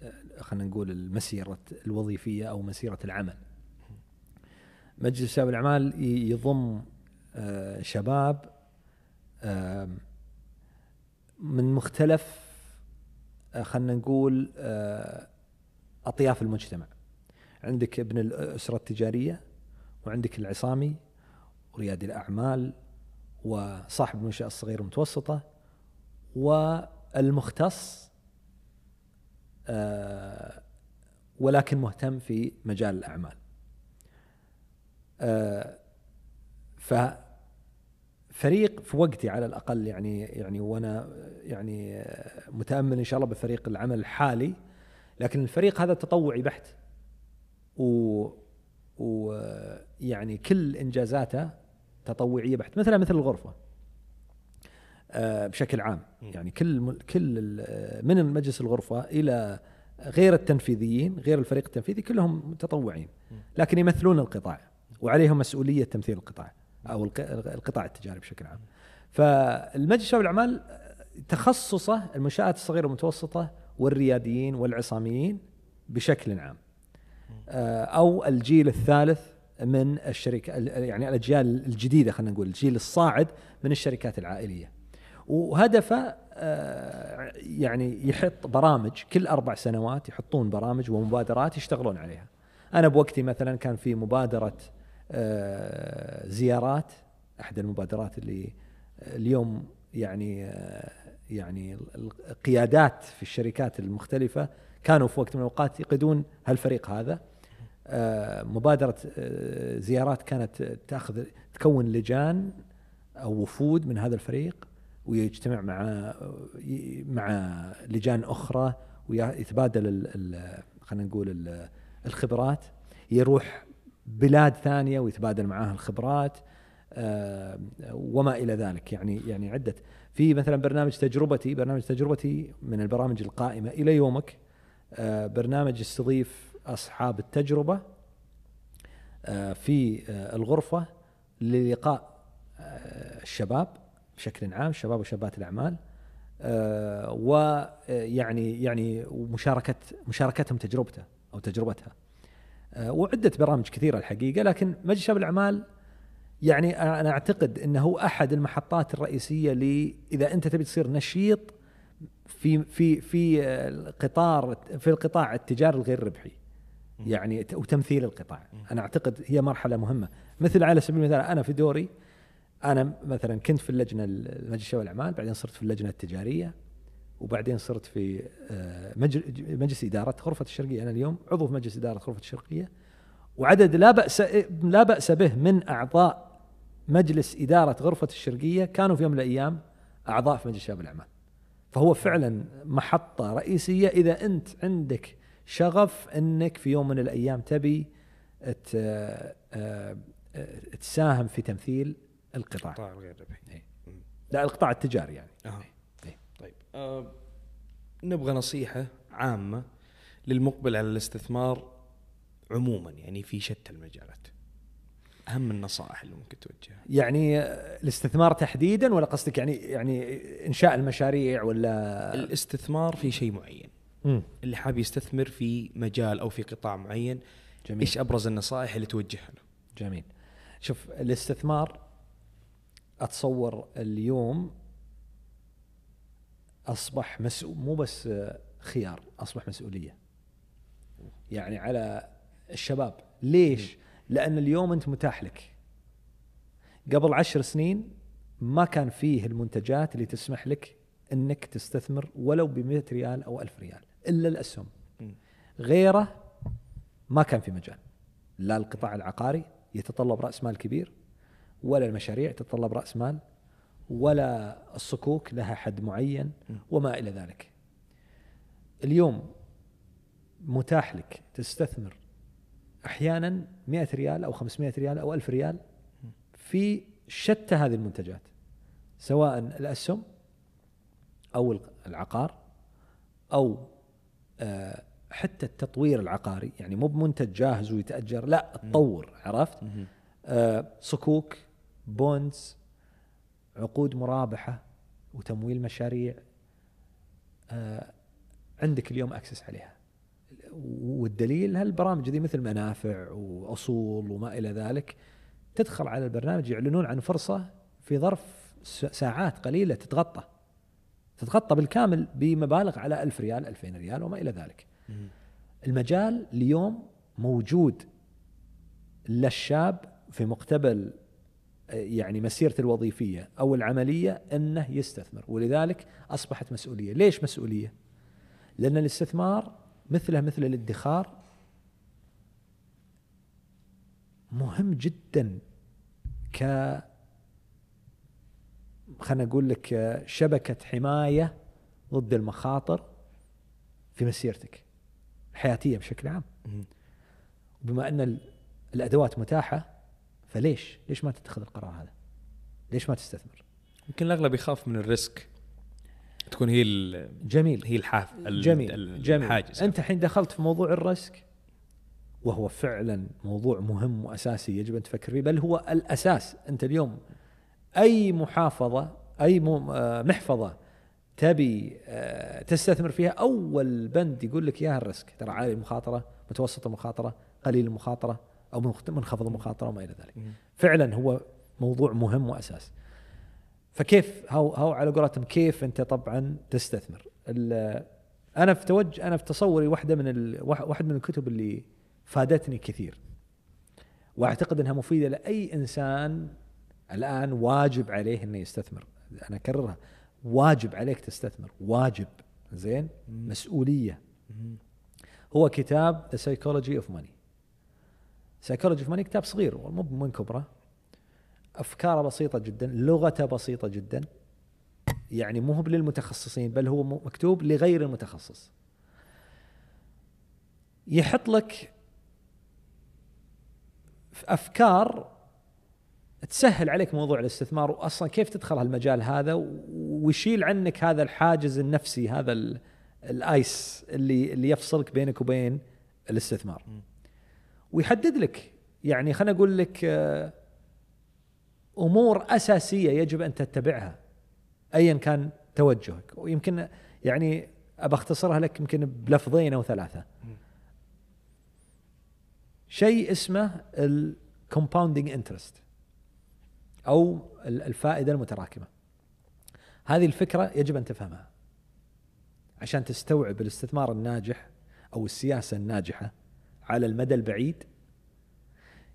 آه، خلينا نقول المسيرة الوظيفية أو مسيرة العمل. مجلس شباب الاعمال يضم شباب من مختلف خلينا نقول أطياف المجتمع. عندك ابن الأسرة التجارية وعندك العصامي وريادي الأعمال وصاحب المنشأة الصغيرة والمتوسطة والمختص آه، ولكن مهتم في مجال الأعمال. آه، ففريق في وقتي على الأقل يعني يعني وأنا يعني متأمل إن شاء الله بفريق العمل الحالي لكن الفريق هذا تطوعي بحت و ويعني كل إنجازاته تطوعية بحت. مثلا مثل الغرفة آه، بشكل عام. يعني كل كل من مجلس الغرفة إلى غير التنفيذيين غير الفريق التنفيذي كلهم متطوعين. لكن يمثلون القطاع وعليهم مسؤولية تمثيل القطاع أو الق- القطاع التجاري بشكل عام. فالمجلس شباب الأعمال تخصصه المنشآت الصغيرة والمتوسطة والرياديين والعصاميين بشكل عام. أو الجيل الثالث من الشركة ال- يعني الأجيال الجديدة خلينا نقول الجيل الصاعد من الشركات العائلية. وهدفه آه، يعني يحط برامج كل أربع سنوات يحطون برامج ومبادرات يشتغلون عليها. أنا بوقتي مثلا كان في مبادرة آه، زيارات أحد المبادرات اللي اليوم يعني آه، يعني القيادات في الشركات المختلفة كانوا في وقت من الأوقات يقودون هالفريق هذا. آه، مبادرة آه، زيارات كانت تأخذ تكون لجان أو وفود من هذا الفريق ويجتمع مع مع لجان أخرى ويتبادل خلينا نقول ال- الخبرات. يروح بلاد ثانية ويتبادل معاها الخبرات. آه، وما إلى ذلك. يعني يعني عدة في مثلا برنامج تجربتي برنامج تجربتي من البرامج القائمة إلى يومك آه، برنامج يستضيف أصحاب التجربة آه، في آه، الغرفة للقاء الشباب بشكل عام شباب وشابات الأعمال ويعني يعني ومشاركه مشاركتهم تجربته أو تجربتها. وعدة برامج كثيرة الحقيقة لكن مجلس شباب الأعمال يعني أنا أعتقد إنه هو أحد المحطات الرئيسية ل إذا أنت تبي تصير نشيط في في في القطار في القطاع التجاري الغير ربحي. يعني وتمثيل القطاع. أنا أعتقد هي مرحلة مهمة. مثل على سبيل المثال أنا في دوري أنا مثلا كنت في اللجنة ال- مجلس شباب الاعمال بعدين صرت في اللجنة التجارية وبعدين صرت في آه، مجل- مجلس إدارة غرفة الشرقية. أنا اليوم عضو في مجلس إدارة غرفة الشرقية وعدد لا بأس لا بأس به من أعضاء مجلس إدارة غرفة الشرقية كانوا في يوم من الأيام أعضاء في مجلس شباب الأعمال. فهو فعلا محطة رئيسية. إذا أنت عندك شغف أنك في يوم من الأيام تبي آه، آه، تساهم في تمثيل القطاع. قطاع الغير ربحي. إيه. لا القطاع التجاري يعني. إيه. طيب. آه نبغى نصيحة عامة للمقبل على الاستثمار عموما يعني في شتى المجالات. أهم النصائح اللي ممكن توجهها. يعني الاستثمار تحديدا ولا قصدك يعني يعني إنشاء المشاريع ولا؟ الاستثمار في شيء معين. مم. اللي حاب يستثمر في مجال أو في قطاع معين جميل. إيش أبرز النصائح اللي توجهها له؟ جميل. شوف الاستثمار أتصور اليوم أصبح مسؤول مو بس خيار أصبح مسؤولية. يعني على الشباب ليش؟ لأن اليوم أنت متاح لك قبل عشر سنين ما كان فيه المنتجات اللي تسمح لك إنك تستثمر ولو ب 100 ريال أو 1000 ريال إلا الأسهم مم. غيره ما كان في مجال لا القطاع العقاري يتطلب رأس مال كبير ولا المشاريع تتطلب رأس مال ولا الصكوك لها حد معين. وما إلى ذلك. اليوم متاح لك تستثمر أحيانا 100 ريال أو 500 ريال أو 1000 ريال في شتى هذه المنتجات سواء الأسهم أو العقار أو آه، حتى التطوير العقاري يعني مو بمنتج جاهز ويتأجر لا تطور عرفت؟ آه، صكوك بونز عقود مرابحة وتمويل مشاريع آه، عندك اليوم أكسس عليها. والدليل هالبرامج ذي مثل منافع وأصول وما إلى ذلك تدخل على البرنامج يعلنون عن فرصة في ظرف ساعات قليلة تتغطى. تتغطى بالكامل بمبالغ على ألف ريال 2000 ريال وما إلى ذلك. المجال اليوم موجود للشاب في مقتبل آه، يعني مسيرته الوظيفية أو العملية أنه يستثمر ولذلك أصبحت مسؤولية، ليش مسؤولية؟ لأن الاستثمار مثله مثل الادخار مهم جدا ك خلينا أقول لك شبكة حماية ضد المخاطر في مسيرتك الحياتية بشكل عام. بما أن ال- الأدوات متاحة فليش؟ ليش ما تتخذ القرار هذا؟ ليش ما تستثمر؟ يمكن الأغلب يخاف من ال risk تكون هي جميل. هي الحاف ال- جميل. ال- جميل. الحاجز أنت الحين دخلت في موضوع ال risk وهو فعلا موضوع مهم وأساسي يجب أن تفكر فيه بل هو الأساس. أنت اليوم أي محافظة أي آه، محفظة تبي آه، تستثمر فيها أول بند يقول لك إياها ال risk. ترى عالي المخاطرة متوسط المخاطرة قليل المخاطرة أو منخفض المخاطرة وما إلى ذلك. فعلا هو موضوع مهم وأساس. فكيف هاو هاو على قولتهم كيف أنت طبعا تستثمر؟ أنا في توج أنا في تصوري واحدة من ال... واحد من الكتب اللي فادتني كثير. وأعتقد إنها مفيدة لأي إنسان الآن واجب عليه إنه يستثمر. أنا أكررها واجب عليك تستثمر واجب. زين؟ مسؤولية. مم. هو كتاب The Psychology of Money Psychology of Money كتاب صغير مو من كبره. أفكاره بسيطة جدا لغته بسيطة جدا. يعني مو هو للمتخصصين بل هو مكتوب لغير المتخصص. يحط لك أفكار تسهل عليك موضوع الاستثمار واصلا كيف تدخل هالمجال هذا ويشيل عنك هذا الحاجز النفسي هذا ال- ال ice اللي اللي يفصلك بينك وبين الاستثمار. ويحدد لك يعني خليني أقول لك آه، أمور أساسية يجب أن تتبعها ايا كان توجهك. ويمكن يعني أبى أختصرها لك يمكن بلفظين أو ثلاثة. شيء اسمه ال compounding interest أو ال- الفائدة المتراكمة. هذه الفكرة يجب أن تفهمها عشان تستوعب الاستثمار الناجح أو السياسة الناجحة على المدى البعيد.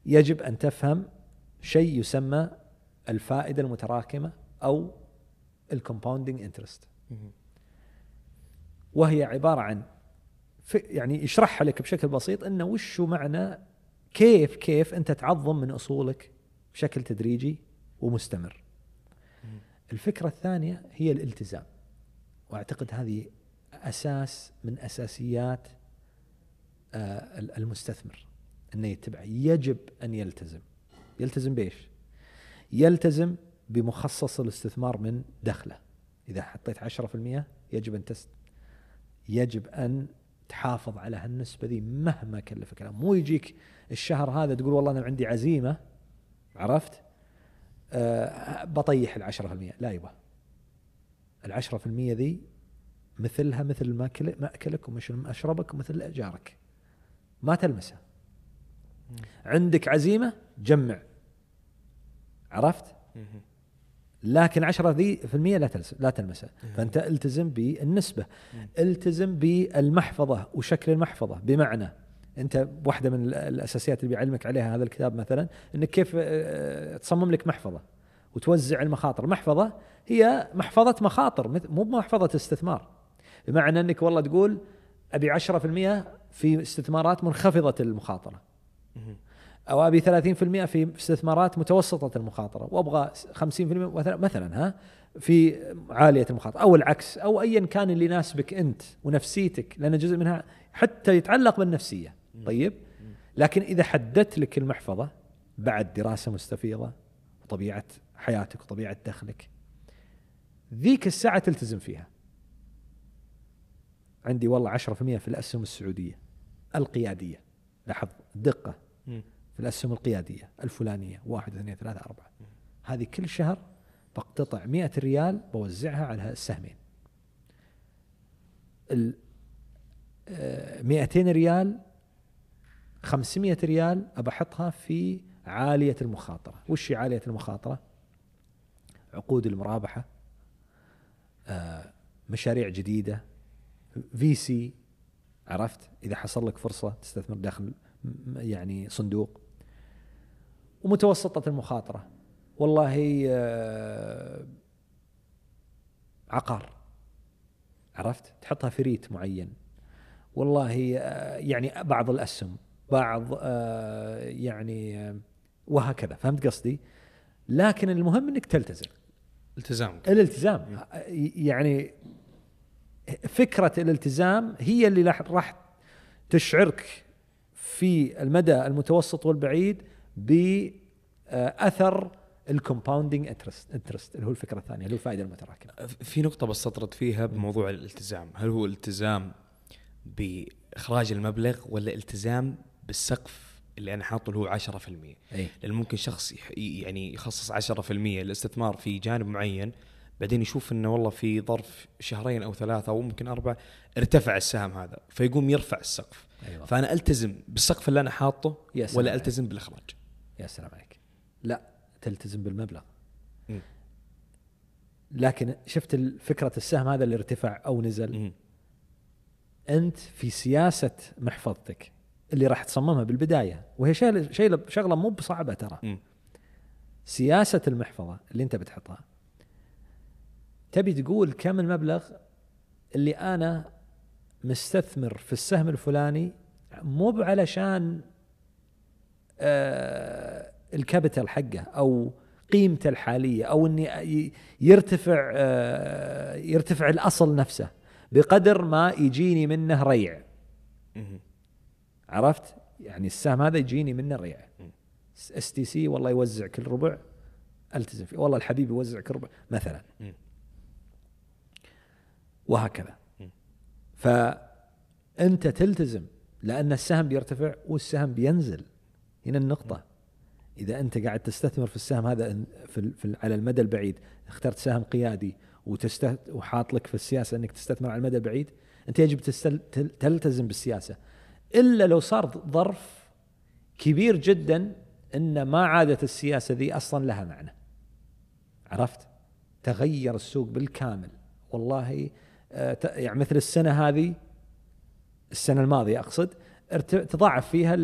يجب أن تفهم شيء يسمى الفائدة المتراكمة أو ال compounding interest. وهي عبارة عن يعني يشرحها لك بشكل بسيط إنه وش معنى كيف كيف أنت تعظم من أصولك بشكل تدريجي ومستمر. الفكرة الثانية هي الالتزام. وأعتقد هذه أساس من أساسيات آه، ال- المستثمر إنه يتبع يجب أن يلتزم. يلتزم بإيش؟ يلتزم بمخصص الاستثمار من دخله. إذا حطيت 10% يجب أن تست يجب أن تحافظ على هالنسبة ذي مهما كلفك. مو يجيك الشهر هذا تقول والله أنا عندي عزيمة عرفت؟ أه بطيح العشرة في المية. لا يبا العشرة في المية ذي مثلها مثل ماكل مأكلك ومثل مشربك ومثل جارك ما تلمسها عندك عزيمة جمع. عرفت؟ لكن 10 ذي في المية لا تلس لا تلمسها فأنت التزم بالنسبة. التزم بالمحفظة وشكل المحفظة. بمعنى أنت واحدة من الأساسيات اللي بيعلمك عليها هذا الكتاب مثلا إنك كيف آه، تصمم لك محفظة وتوزع المخاطر. المحفظه هي محفظة مخاطر مو محفظه استثمار. بمعنى أنك والله تقول أبي 10% في استثمارات منخفضة المخاطرة. أو أبي 30% في استثمارات متوسطة المخاطرة وأبغى 50% مثلا ها في عالية المخاطرة أو العكس أو ايا كان اللي يناسبك أنت ونفسيتك لأن جزء منها حتى يتعلق بالنفسية. طيب؟ لكن إذا حددت لك المحفظة بعد دراسة مستفيضة وطبيعة حياتك وطبيعة دخلك ذيك الساعة تلتزم فيها. عندي والله 10% في الأسهم السعودية القيادية. لاحظ دقة. في الأسهم القيادية الفلانية واحد اثنين ثلاثة أربعة. هذه كل شهر بقتطع مئة ريال بوزعها على السهمين. ال 200 آه، ريال 500 ريال أبحطها في عالية المخاطرة. وش عالية المخاطرة؟ عقود المرابحة آه، مشاريع جديدة في سي عرفت؟ إذا حصل لك فرصة تستثمر داخل يعني صندوق. ومتوسطة المخاطرة. والله آه، عقار. عرفت؟ تحطها في ريت معين. والله آه، يعني بعض الأسهم بعض آه، يعني وهكذا. فهمت قصدي؟ لكن المهم إنك تلتزم. التزام الالتزام. يعني فكرة الالتزام هي اللي راح تشعرك في المدى المتوسط والبعيد بأثر ال compounding interest interest اللي هو الفكرة الثانية اللي هو الفائدة المتراكمة. في نقطة بس سطرت فيها بموضوع الالتزام، هل هو التزام بإخراج المبلغ ولا التزام بالسقف اللي أنا حاطه اللي هو 10%؟ أي. لأن ممكن شخص يعني يخصص 10% للاستثمار في جانب معين بعدين يشوف إنه والله في ظرف شهرين أو ثلاثة أو ممكن أربعة ارتفع السهم هذا فيقوم يرفع السقف أيوة. فأنا ألتزم بالسقف اللي أنا حاطه ولا ألتزم بالإخراج يا سلام عليك لا تلتزم بالمبلغ م. لكن شفت فكرة السهم هذا اللي ارتفع أو نزل م. أنت في سياسة محفظتك اللي راح تصممها بالبداية وهي شيء شغلة مو بصعبة ترى م. سياسة المحفظة اللي أنت بتحطها تبي تقول كم المبلغ اللي أنا مستثمر في السهم الفلاني مو علشان آه الكابيتال حقه أو قيمته الحالية أو إني يرتفع آه يرتفع الأصل نفسه بقدر ما يجيني منه ريع. عرفت؟ يعني السهم هذا يجيني منه ريع. STC والله يوزع كل ربع ألتزم فيه. والله الحبيب يوزع كل ربع مثلا. وهكذا. فأنت تلتزم لأن السهم بيرتفع والسهم بينزل. هنا النقطة. إذا أنت قاعد تستثمر في السهم هذا في, في على المدى البعيد اخترت سهم قيادي وحاط لك في السياسة أنك تستثمر على المدى البعيد أنت يجب. تلتزم بالسياسة. إلا لو صار ظرف كبير جدا أن ما عادت السياسة ذي أصلا لها معنى. عرفت؟ تغير السوق بالكامل. والله آه، يعني مثل السنة هذه السنة الماضية أقصد تضاعف فيها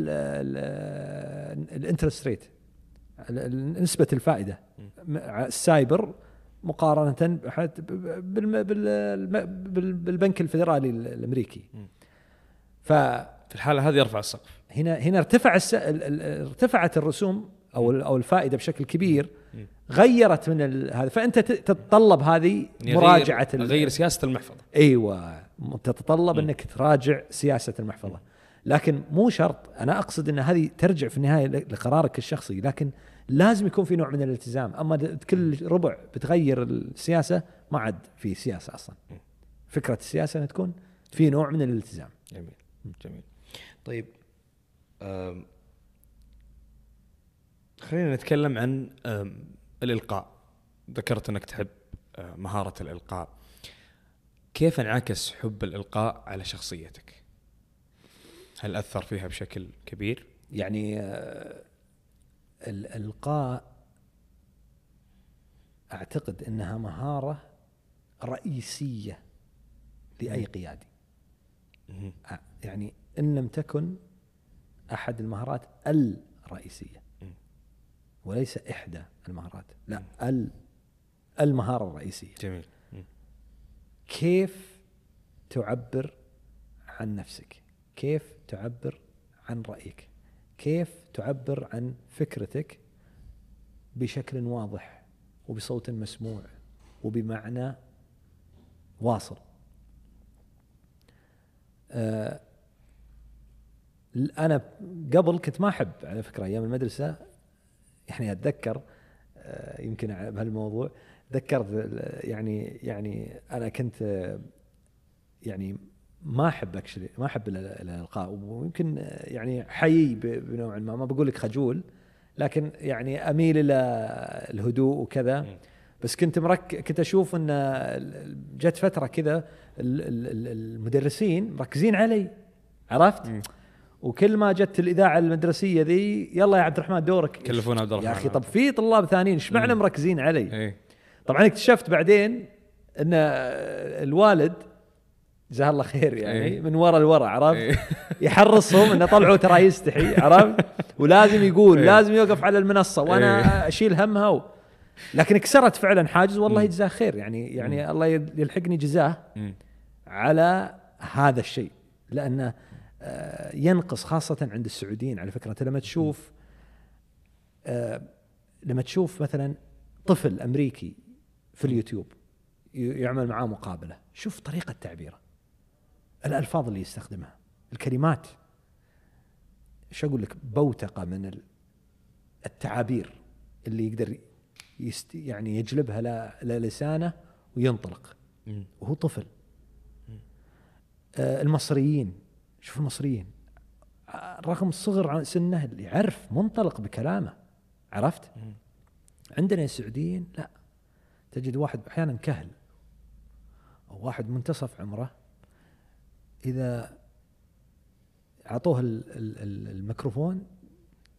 ال interest rate. نسبة الفائدة. السايبر مقارنة بالبنك الفدرالي الأمريكي. ف في الحالة هذه يرفع السقف. هنا هنا ارتفع ارتفعت الرسوم أو أو الفائدة بشكل كبير. غيرت من هذا. فأنت تتطلب هذه يعني مراجعة غير سياسة المحفظة. إيوه. تتطلب أنك تراجع سياسة المحفظة. لكن مو شرط. أنا أقصد إن هذه ترجع في النهاية لقرارك الشخصي لكن لازم يكون في نوع من الالتزام. أما كل ربع بتغير السياسة ما عاد في سياسة أصلا. فكرة السياسة إنها تكون في نوع من الالتزام. جميل. جميل. طيب خلينا نتكلم عن الإلقاء. ذكرت إنك تحب أه، مهارة الإلقاء. كيف انعكس حب الإلقاء على شخصيتك؟ هل أثر فيها بشكل كبير؟ يعني آه، الالقاء أعتقد إنها مهارة رئيسية لأي قيادي. آه، يعني إن لم تكن أحد المهارات الرئيسية. وليس إحدى المهارات لا ال المهارة الرئيسية. جميل. كيف تعبر عن نفسك؟ كيف تعبر عن رأيك؟ كيف تعبر عن فكرتك بشكل واضح وبصوت مسموع وبمعنى واصل؟ آه أنا قبل كنت ما أحب على فكرة أيام المدرسة يعني أتذكر آه، يمكن بهالموضوع ذكرت ال- يعني يعني أنا كنت آه، يعني ما أحب اكشلي ما أحب ال- ال- الألقاء ويمكن آه، يعني حيي ب- بنوع ما ما بقول لك خجول لكن يعني أميل إلى الهدوء وكذا. بس كنت مرك كنت أشوف إن جت فترة كذا ال- ال- ال- المدرسين مركزين علي عرفت؟ مم. وكل ما جت الإذاعة المدرسية ذي يلا يا عبد الرحمن دورك كلفونا عبد الرحمن. يا أخي طب في طلاب ثانيين إيش معنى. مركزين علي؟ إيه طبعا اكتشفت بعدين إن الوالد جزاه الله خير يعني إيه. من ورا الورا عرفت؟ إيه. يحرصهم إنه طلعوا ترى يستحي عرفت؟ ولازم يقول إيه. لازم يوقف على المنصة وأنا إيه. أشيل همها و... لكن كسرت فعلا حاجز والله. يجزاه خير يعني يعني الله يلحقني جزاه مم. على هذا الشيء لأنه آه، ينقص خاصة عند السعوديين على فكرة أنت لما تشوف آه، لما تشوف مثلا طفل أمريكي في اليوتيوب يعمل معاه مقابلة شوف طريقة تعبيره الألفاظ اللي يستخدمها. الكلمات. شو أقول لك؟ بوتقة من ال- التعابير اللي يقدر يست يعني يجلبها للسانه وينطلق. وهو طفل. آه، المصريين. شوف المصريين. آه، رغم صغر سنه اللي يعرف منطلق بكلامه. عرفت. عندنا السعوديين لا. تجد واحد أحيانا كهل. أو واحد منتصف عمره إذا اعطوه ال- ال- ال- الميكروفون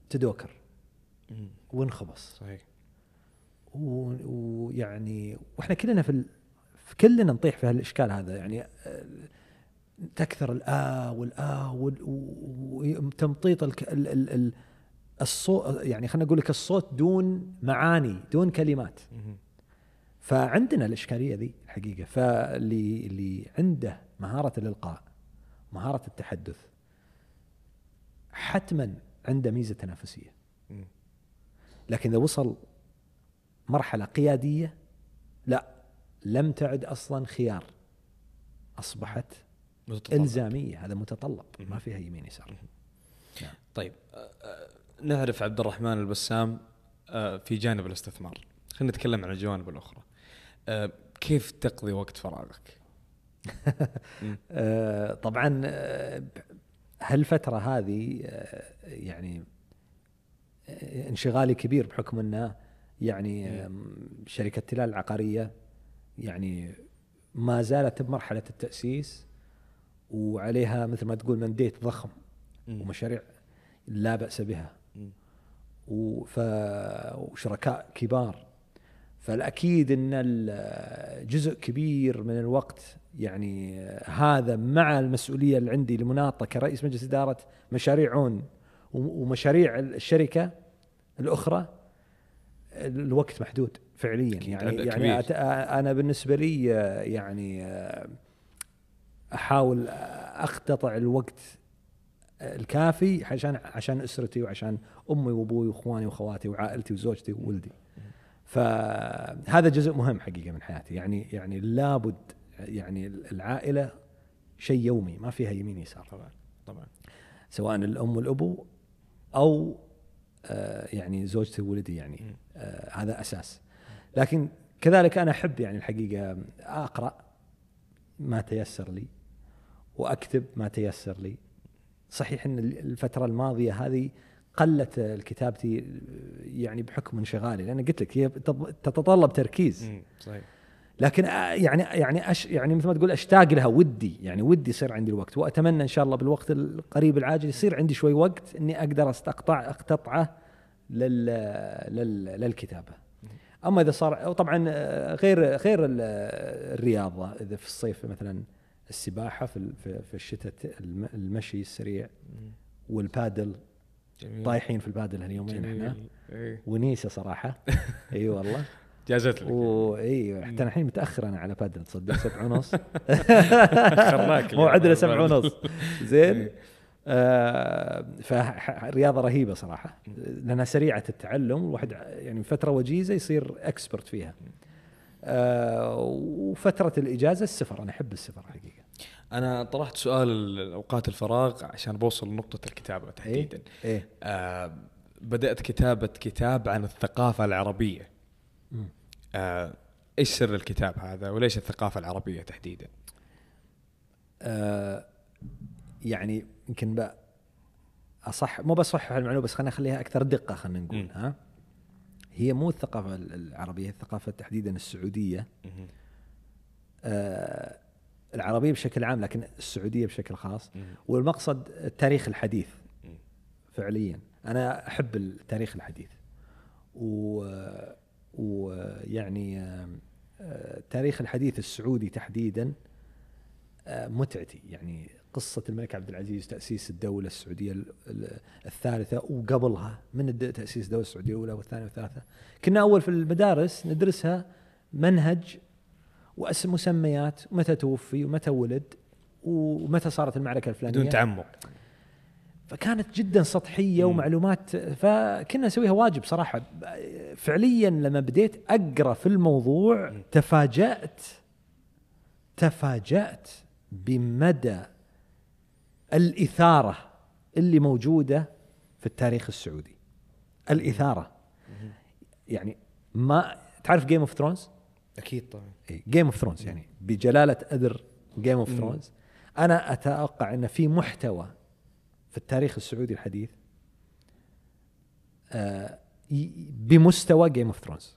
تدوكر. وانخبص. صحيح. ويعني وإحنا كلنا في ال... في كلنا نطيح في هالإشكال هذا. يعني آه، تكثر الآ والآ وال- و- وتمطيط الك... ال... ال... ال... الصوت يعني خلينا نقول لك الصوت دون معاني دون كلمات. فعندنا الإشكالية ذي الحقيقة فاللي اللي عنده مهارة الإلقاء مهارة التحدث حتما عنده ميزة تنافسية. لكن إذا وصل مرحلة قيادية لا لم تعد أصلا خيار. أصبحت متطلب. إلزامية. هذا متطلب ما. فيها يمين يسار. طيب آه، آه، نعرف عبد الرحمن البسام آه، في جانب الاستثمار. خلينا نتكلم عن الجوانب الأخرى. كيف تقضي وقت فراغك؟ طبعا آه، هالفترة هذه آه، يعني آه، انشغالي كبير بحكم إنه يعني آه، شركة تلال العقارية يعني ما زالت بمرحلة التأسيس وعليها مثل ما تقول منديت ضخم. ومشاريع لا بأس بها. وف... وشركاء كبار فالأكيد إن جزء كبير من الوقت يعني هذا مع المسؤولية اللي عندي المناطه كرئيس مجلس إدارة مشاريع عون ومشاريع الشركة الأخرى الوقت محدود فعليا يعني يعني كبير. أنا بالنسبة لي يعني أحاول أقتطع الوقت الكافي عشان عشان أسرتي وعشان أمي وأبوي وإخواني واخواتي وعائلتي وزوجتي وولدي. فهذا جزء مهم حقيقة من حياتي يعني يعني لابد يعني العائلة شيء يومي ما فيها يمين يسار. طبعا طبعا. سواء الأم والأبو أو آه، يعني زوجتي وولدي يعني. آه، هذا أساس. لكن كذلك أنا أحب يعني الحقيقة أقرأ ما تيسر لي وأكتب ما تيسر لي. صحيح إن الفترة الماضية هذه قلت كتابتي يعني بحكم انشغالي لأن قلت لك هي تتطلب تركيز. صحيح. لكن آه، يعني يعني أش يعني مثل ما تقول أشتاق لها ودي يعني ودي يصير عندي الوقت وأتمنى إن شاء الله بالوقت القريب العاجل يصير عندي شوي وقت إني أقدر أستقطع أقتطعه لل لل للكتابة. أما إذا صار طبعا آه، غير غير الرياضة إذا في الصيف مثلا السباحة في في الشتاء المشي السريع والبادل جميل. طايحين في البادل هاليومين إحنا إيه. ونيسة صراحة إي والله جازت لك اي حتى الحين متأخر أنا على بادل تصدق. سبعة ونص. موعدنا سبعة ونص. زين؟ إيه. آه فرياضه رهيبة صراحة. لأنها سريعة التعلم الواحد يعني فترة وجيزة يصير اكسبرت فيها. آه وفترة الإجازة السفر أنا أحب السفر حقيقة. أنا طرحت سؤال اوقات الفراغ عشان بوصل لنقطة الكتابة تحديدا. إيه؟ إيه؟ آه بدأت كتابة كتاب عن الثقافة العربية. آه إيش سر الكتاب هذا وليش الثقافة العربية تحديدا؟ آه يعني يمكن أصح مو بصحح المعلومة بس خلينا نخليها أكثر دقة خلينا نقول م. ها؟ هي مو الثقافة العربية الثقافة تحديدا السعودية. آه العربية بشكل عام لكن السعودية بشكل خاص. م. والمقصد التاريخ الحديث م. فعليا. أنا أحب التاريخ الحديث. و ويعني التاريخ الحديث السعودي تحديدا آه، متعتي. يعني قصة الملك عبد العزيز تأسيس الدولة السعودية الثالثة وقبلها من تأسيس الدولة السعودية الأولى والثانية والثالثة. كنا أول في المدارس ندرسها منهج واسم مسميات ومتى توفي ومتى ولد ومتى صارت المعركة الفلانية. بدون تعمق. فكانت جدا سطحية ومعلومات فكنا نسويها واجب صراحة. فعليا لما بديت أقرأ في الموضوع تفاجأت تفاجأت بمدى الإثارة اللي موجودة في التاريخ السعودي. الإثارة. يعني ما تعرف Game of Thrones أكيد طبعا. Game of Thrones يعني بجلالة قدر Game of Thrones أنا أتوقع إن في محتوى في التاريخ السعودي الحديث آه، بمستوى Game of Thrones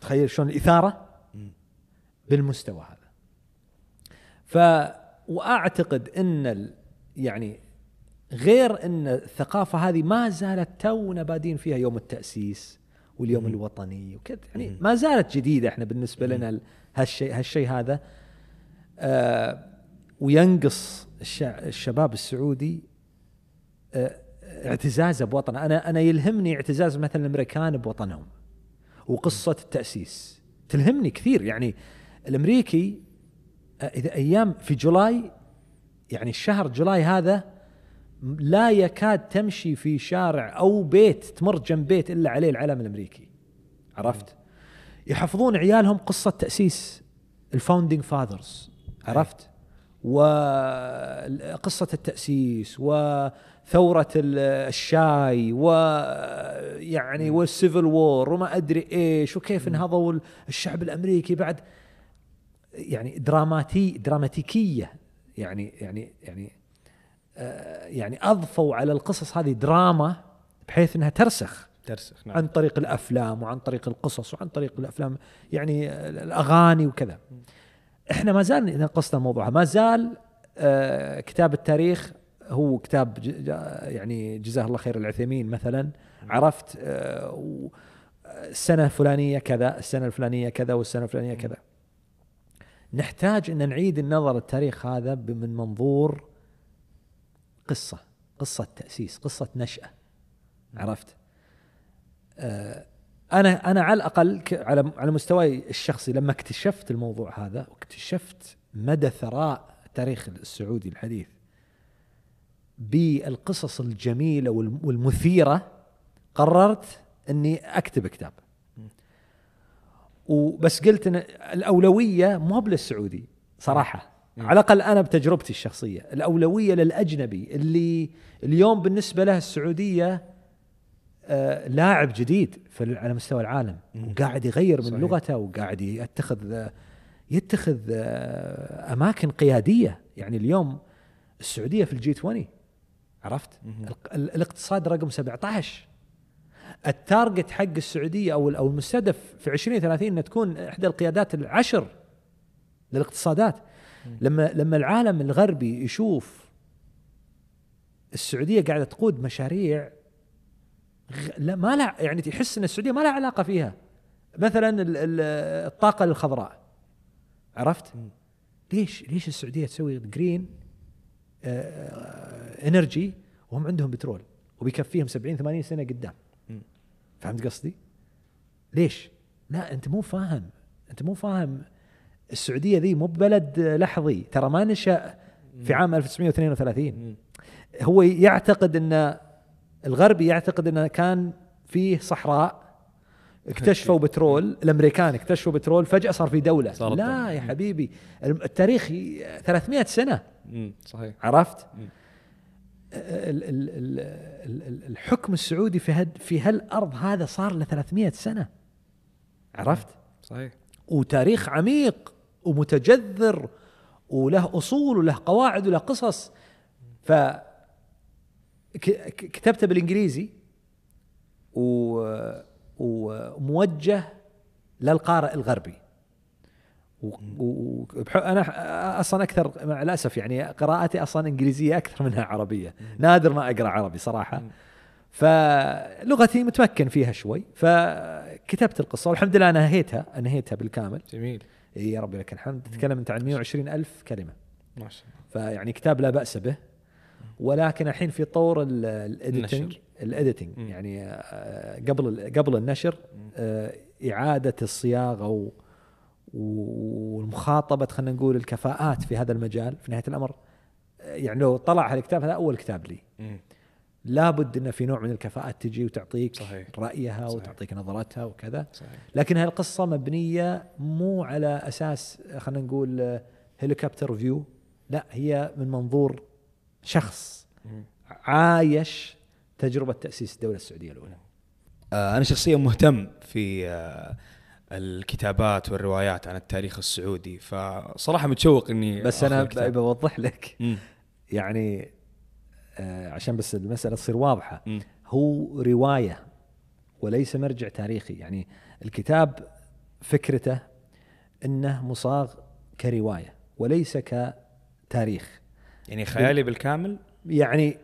تخيل شلون الإثارة بالمستوى هذا. ف وأعتقد إن يعني غير إن الثقافة هذه ما زالت تونا بادين فيها يوم التأسيس واليوم الوطني وكذا. يعني ما زالت جديدة إحنا بالنسبة لنا هالشيء هالشيء هذا. آه وينقص الشباب السعودي آه، اعتزازه بوطنه. أنا أنا يلهمني اعتزاز مثلا الأمريكان بوطنهم وقصة التأسيس. تلهمني كثير. يعني الأمريكي آه، إذا أيام في جولاي يعني الشهر جولاي هذا لا يكاد تمشي في شارع أو بيت تمر جنب بيت إلا عليه العلم الأمريكي. عرفت؟ يحفظون عيالهم قصة تأسيس. ال founding fathers عرفت؟ وقصة التأسيس وثورة الشاي ويعني وال civil war وما أدري إيش وكيف انهضوا الشعب الأمريكي بعد. يعني دراماتي دراماتيكية. يعني يعني يعني آه يعني أضفوا على القصص هذه دراما بحيث أنها ترسخ. ترسخ نعم. عن طريق الأفلام وعن طريق القصص وعن طريق الأفلام. يعني الأغاني وكذا. إحنا ما زال قصنا الموضوع ما زال آه كتاب التاريخ هو كتاب يعني جزاه الله خير العثيمين مثلا. عرفت آه السنة الفلانية كذا السنة الفلانية كذا والسنة الفلانية كذا. نحتاج إن نعيد النظر التاريخ هذا من منظور قصة قصة تأسيس قصة نشأة. عرفت؟ آه أنا أنا على الأقل على على مستواي الشخصي لما اكتشفت الموضوع هذا واكتشفت مدى ثراء التاريخ السعودي الحديث بالقصص الجميلة والمثيرة قررت إني أكتب كتاب. وبس قلت إن الأولوية مو للسعودي صراحة. على الأقل أنا بتجربتي الشخصية الأولوية للأجنبي اللي اليوم بالنسبة له السعودية آه، لاعب جديد في على مستوى العالم وقاعد يغير من صحيح. لغته وقاعد يتخذ يتخذ آه، أماكن قيادية. يعني اليوم السعودية في الجي 20 عرفت؟ الاقتصاد رقم 17 ال target حق السعودية أو أو المستهدف في 2030 إنها تكون إحدى القيادات العشر للاقتصادات. لما لما العالم الغربي يشوف السعودية قاعدة تقود مشاريع لا ما لا يعني يحس إن السعودية ما لها علاقة فيها مثلا ال- ال- الطاقة الخضراء عرفت؟ ليش ليش السعودية تسوي green آه، energy وهم عندهم بترول وبيكفيهم 70 80 سنة قدام. فهمت قصدي؟ ليش؟ لا أنت مو فاهم أنت مو فاهم السعودية ذي مو ببلد لحظي ترى ما نشأ في عام 1932 مم. هو يعتقد إن الغربي يعتقد إنه كان فيه صحراء اكتشفوا بترول الأمريكان اكتشفوا بترول فجأة صار في دولة. صارت لا. يا حبيبي التاريخ 300 سنة. صحيح. عرفت؟ مم. ال- ال- ال- ال- ال- الحكم السعودي في هد في هالأرض هذا صار له 300 سنة. عرفت؟ صحيح. وتاريخ عميق ومتجذر وله أصول وله قواعد وله قصص. ف كتبته بالإنجليزي و- وموجه للقارئ الغربي. و- و- وبح- أنا أصلا أكثر مع الأسف يعني قراءتي أصلا إنجليزية أكثر منها عربية. نادر ما أقرأ عربي صراحة. فلغتي متمكن فيها شوي. فكتبت القصة والحمد لله انهيتها انهيتها بالكامل. جميل. إي يا ربي لك الحمد. تتكلم انت عن 120 ألف كلمة. ما شاء الله. فيعني كتاب لا بأس به. ولكن الحين في طور. ال editing مم. يعني آه، قبل قبل النشر آه، إعادة الصياغة و والمخاطبة خلينا نقول الكفاءات في هذا المجال في نهاية الأمر آه، يعني لو طلع هالكتاب هذا أول كتاب لي. لابد إنه في نوع من الكفاءات تجي وتعطيك صحيح. رأيها صحيح. وتعطيك نظرتها وكذا صحيح لكن هالقصة مبنية مو على أساس خلينا نقول helicopter view لا هي من منظور شخص. عايش تجربة تأسيس الدولة السعودية الأولى آه، أنا شخصيا مهتم في آه، الكتابات والروايات عن التاريخ السعودي فصراحة متشوق إني بس. ب- بوضح لك مم. يعني آه، عشان بس المسألة تصير واضحة مم. هو رواية وليس مرجع تاريخي يعني الكتاب فكرته أنه مصاغ كرواية وليس كتاريخ يعني خيالي بالكامل؟ يعني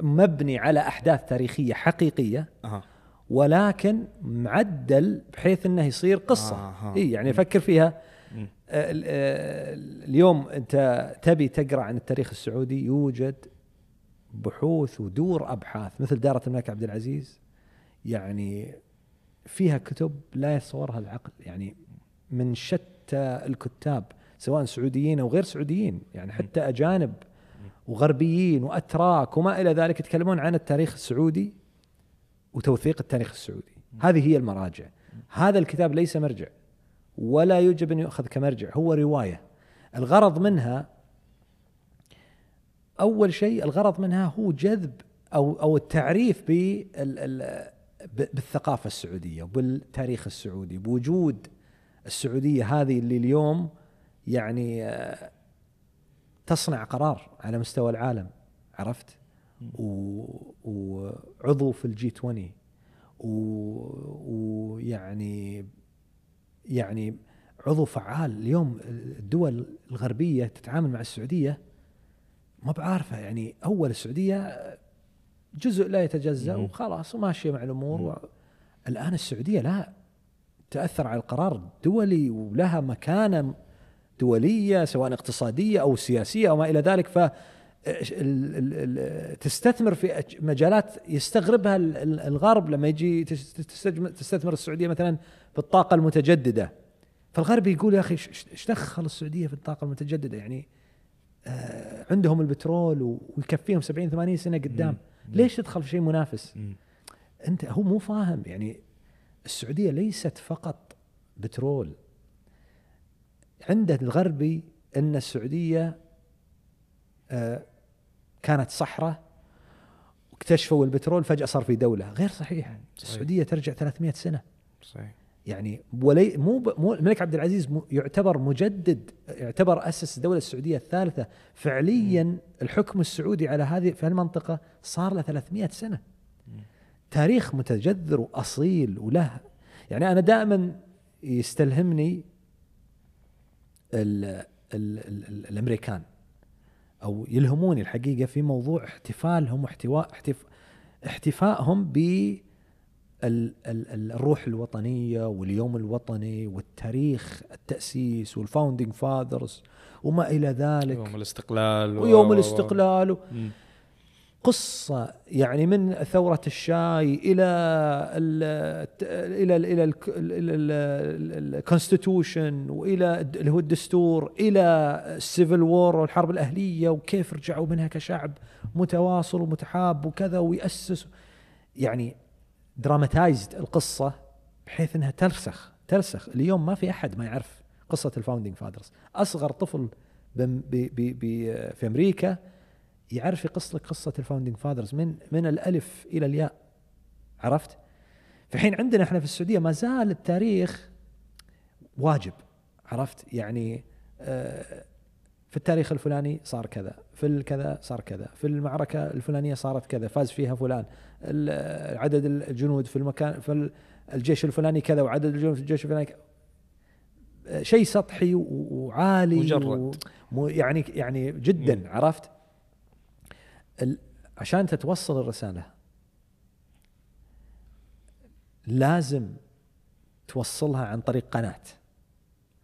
مبني على أحداث تاريخية حقيقية أها. ولكن معدل بحيث إنه يصير قصة. آها. إي يعني فكر فيها. آه، آه، اليوم أنت تبي تقرأ عن التاريخ السعودي يوجد بحوث ودور أبحاث مثل دارة الملك عبد العزيز. يعني فيها كتب لا يتصورها العقل. يعني من شتى الكتاب سواء سعوديين أو غير سعوديين يعني حتى أجانب وغربيين وأتراك وما إلى ذلك يتكلمون عن التاريخ السعودي وتوثيق التاريخ السعودي. هذه هي المراجع. هذا الكتاب ليس مرجع ولا يجب أن يؤخذ كمرجع هو رواية. الغرض منها أول شيء الغرض منها هو جذب أو أو التعريف بالثقافة السعودية وبالتاريخ السعودي. بوجود السعودية هذه اللي اليوم يعني آه، تصنع قرار على مستوى العالم عرفت؟ وعضو في الجي 20 و- ويعني يعني عضو فعال. اليوم الدول الغربية تتعامل مع السعودية ما بعارفة يعني أول السعودية جزء لا يتجزأ. وخلاص وماشية مع الأمور و... الآن السعودية لا تأثر على القرار الدولي ولها مكانه دولية سواء اقتصادية أو سياسية أو ما إلى ذلك ف تستثمر في مجالات يستغربها ال- ال- الغرب لما يجي تستثمر السعودية مثلا في الطاقة المتجددة. فالغرب يقول يا أخي إيش دخل السعودية في الطاقة المتجددة؟ يعني آه، عندهم البترول ويكفيهم 70 80 سنة قدام. ليش تدخل في شيء منافس. أنت هو مو فاهم يعني السعودية ليست فقط بترول. عنده الغربي أن السعودية آه، كانت صحراء واكتشفوا البترول فجأة صار في دولة. غير صحيح. صحيح. السعودية ترجع 300 سنة. صحيح. يعني ولي مو ب- مو الملك عبد العزيز يعتبر مجدد يعتبر أسس الدولة السعودية الثالثة. فعليا الحكم السعودي على هذه في المنطقة صار له 300 سنة. تاريخ متجذر وأصيل وله. يعني أنا دائما يستلهمني ال ال ال ال الأمريكان أو يلهموني الحقيقة في موضوع احتفالهم واحتواء احتف احتفائهم ب ال- ال- ال- الروح الوطنية واليوم الوطني والتاريخ التأسيس وال founding fathers وما إلى ذلك يوم الاستقلال و- ويوم و- الاستقلال مم. قصة يعني من ثورة الشاي إلى ال إلى ال إلى ال constitution الد- اللي هو الدستور إلى ال civil war والحرب الأهلية وكيف رجعوا منها كشعب متواصل ومتحاب وكذا ويأسس. يعني dramatized القصة بحيث إنها ترسخ ترسخ اليوم ما في أحد ما يعرف قصة ال founding fathers أصغر طفل في أمريكا يعرف يقص لك قصة ال founding fathers من من الألف إلى الياء عرفت؟ في حين عندنا إحنا في السعودية ما زال التاريخ واجب عرفت؟ يعني آه، في التاريخ الفلاني صار كذا، في الكذا صار كذا، في المعركة الفلانية صارت كذا، فاز فيها فلان، عدد الجنود في المكان في ال- الجيش الفلاني كذا وعدد الجنود في الجيش الفلاني كذا. شيء سطحي وعالي مجرد. و- يعني يعني جدا. عرفت؟ عشان تتوصل الرسالة لازم توصلها عن طريق قناة.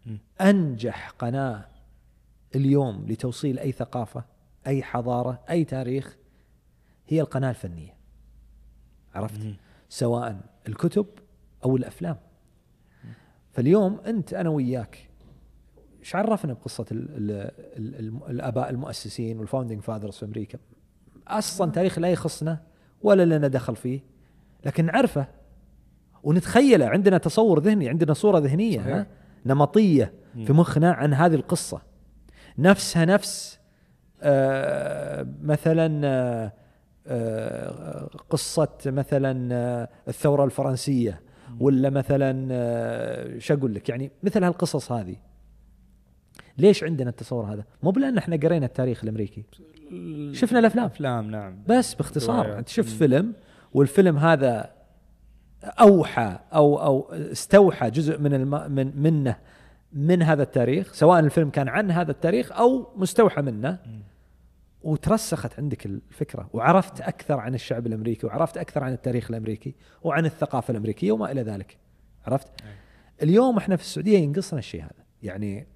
مم. أنجح قناة اليوم لتوصيل أي ثقافة أي حضارة أي تاريخ هي القناة الفنية. عرفت؟ مم. سواء الكتب أو الأفلام. فاليوم أنت أنا وياك إيش عرفنا بقصة ال ال ال ال الآباء المؤسسين وال founding fathers في أمريكا. أصلا تاريخ لا يخصنا ولا لنا دخل فيه. لكن نعرفه ونتخيله. عندنا تصور ذهني عندنا صورة ذهنية صحيح. ها نمطية في مخنا عن هذه القصة. نفسها نفس آه مثلا آه آه قصة مثلا آه الثورة الفرنسية ولا مثلا شو أقول لك؟ يعني مثل هالقصص هذه. ليش عندنا التصور هذا؟ مو بلأن إحنا قرينا التاريخ الأمريكي. شفنا الأفلام. افلام نعم. بس باختصار. أنت شفت. فيلم والفيلم هذا أوحى أو أو استوحى جزء من الم من منه من هذا التاريخ سواء الفيلم كان عن هذا التاريخ أو مستوحى منه. وترسخت عندك الفكرة وعرفت أكثر عن الشعب الأمريكي وعرفت أكثر عن التاريخ الأمريكي وعن الثقافة الأمريكية وما إلى ذلك. عرفت؟ اليوم إحنا في السعودية ينقصنا الشيء هذا. يعني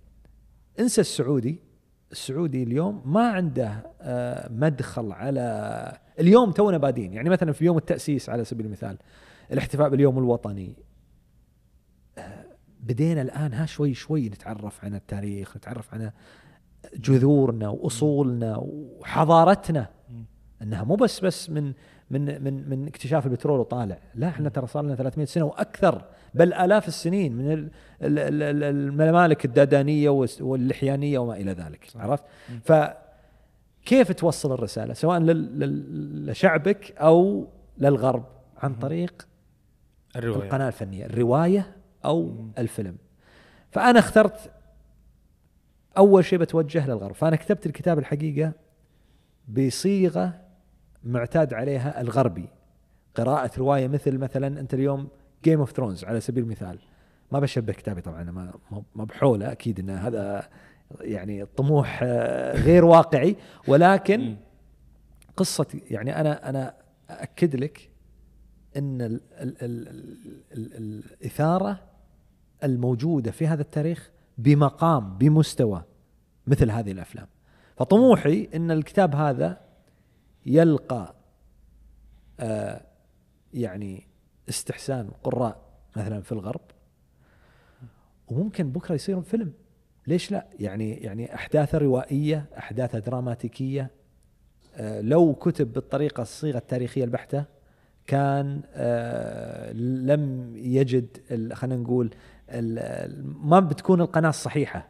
انسى السعودي. السعودي اليوم ما عنده آه، مدخل على اليوم تونا بادين. يعني مثلا في يوم التأسيس على سبيل المثال الاحتفاء باليوم الوطني آه، بدينا الآن ها شوي شوي نتعرف عن التاريخ نتعرف عن جذورنا وأصولنا وحضارتنا. إنها مو بس بس من من من من اكتشاف البترول وطالع. لا إحنا ترى صار لنا 300 سنة وأكثر بل آلاف السنين من ال- ال- ال- ال- الممالك الدادانية والس- واللحيانية وما إلى ذلك عرفت؟ فكيف توصل الرسالة؟ سواء لشعبك أو للغرب عن طريق الرواية. القناة الفنية الرواية أو الفيلم. فأنا اخترت أول شيء بتوجه للغرب. فأنا كتبت الكتاب الحقيقة بصيغة معتاد عليها الغربي. قراءة رواية مثل مثلا أنت اليوم Game of Thrones على سبيل المثال. ما بشبه كتابي طبعا ما ما- بحوله أكيد إن هذا يعني طموح آه، غير واقعي. ولكن قصة يعني أنا أنا اكد لك إن ال ال ال ال ال الإثارة الموجودة في هذا التاريخ بمقام بمستوى مثل هذه الأفلام. فطموحي إن الكتاب هذا يلقى آه يعني استحسان قراء مثلا في الغرب. وممكن بكرة يصير فيلم. ليش لا؟ يعني يعني أحداثه روائية أحداثه دراماتيكية. آه لو كتب بالطريقة الصيغة التاريخية البحتة كان آه لم يجد خلينا نقول ما بتكون القناة الصحيحة.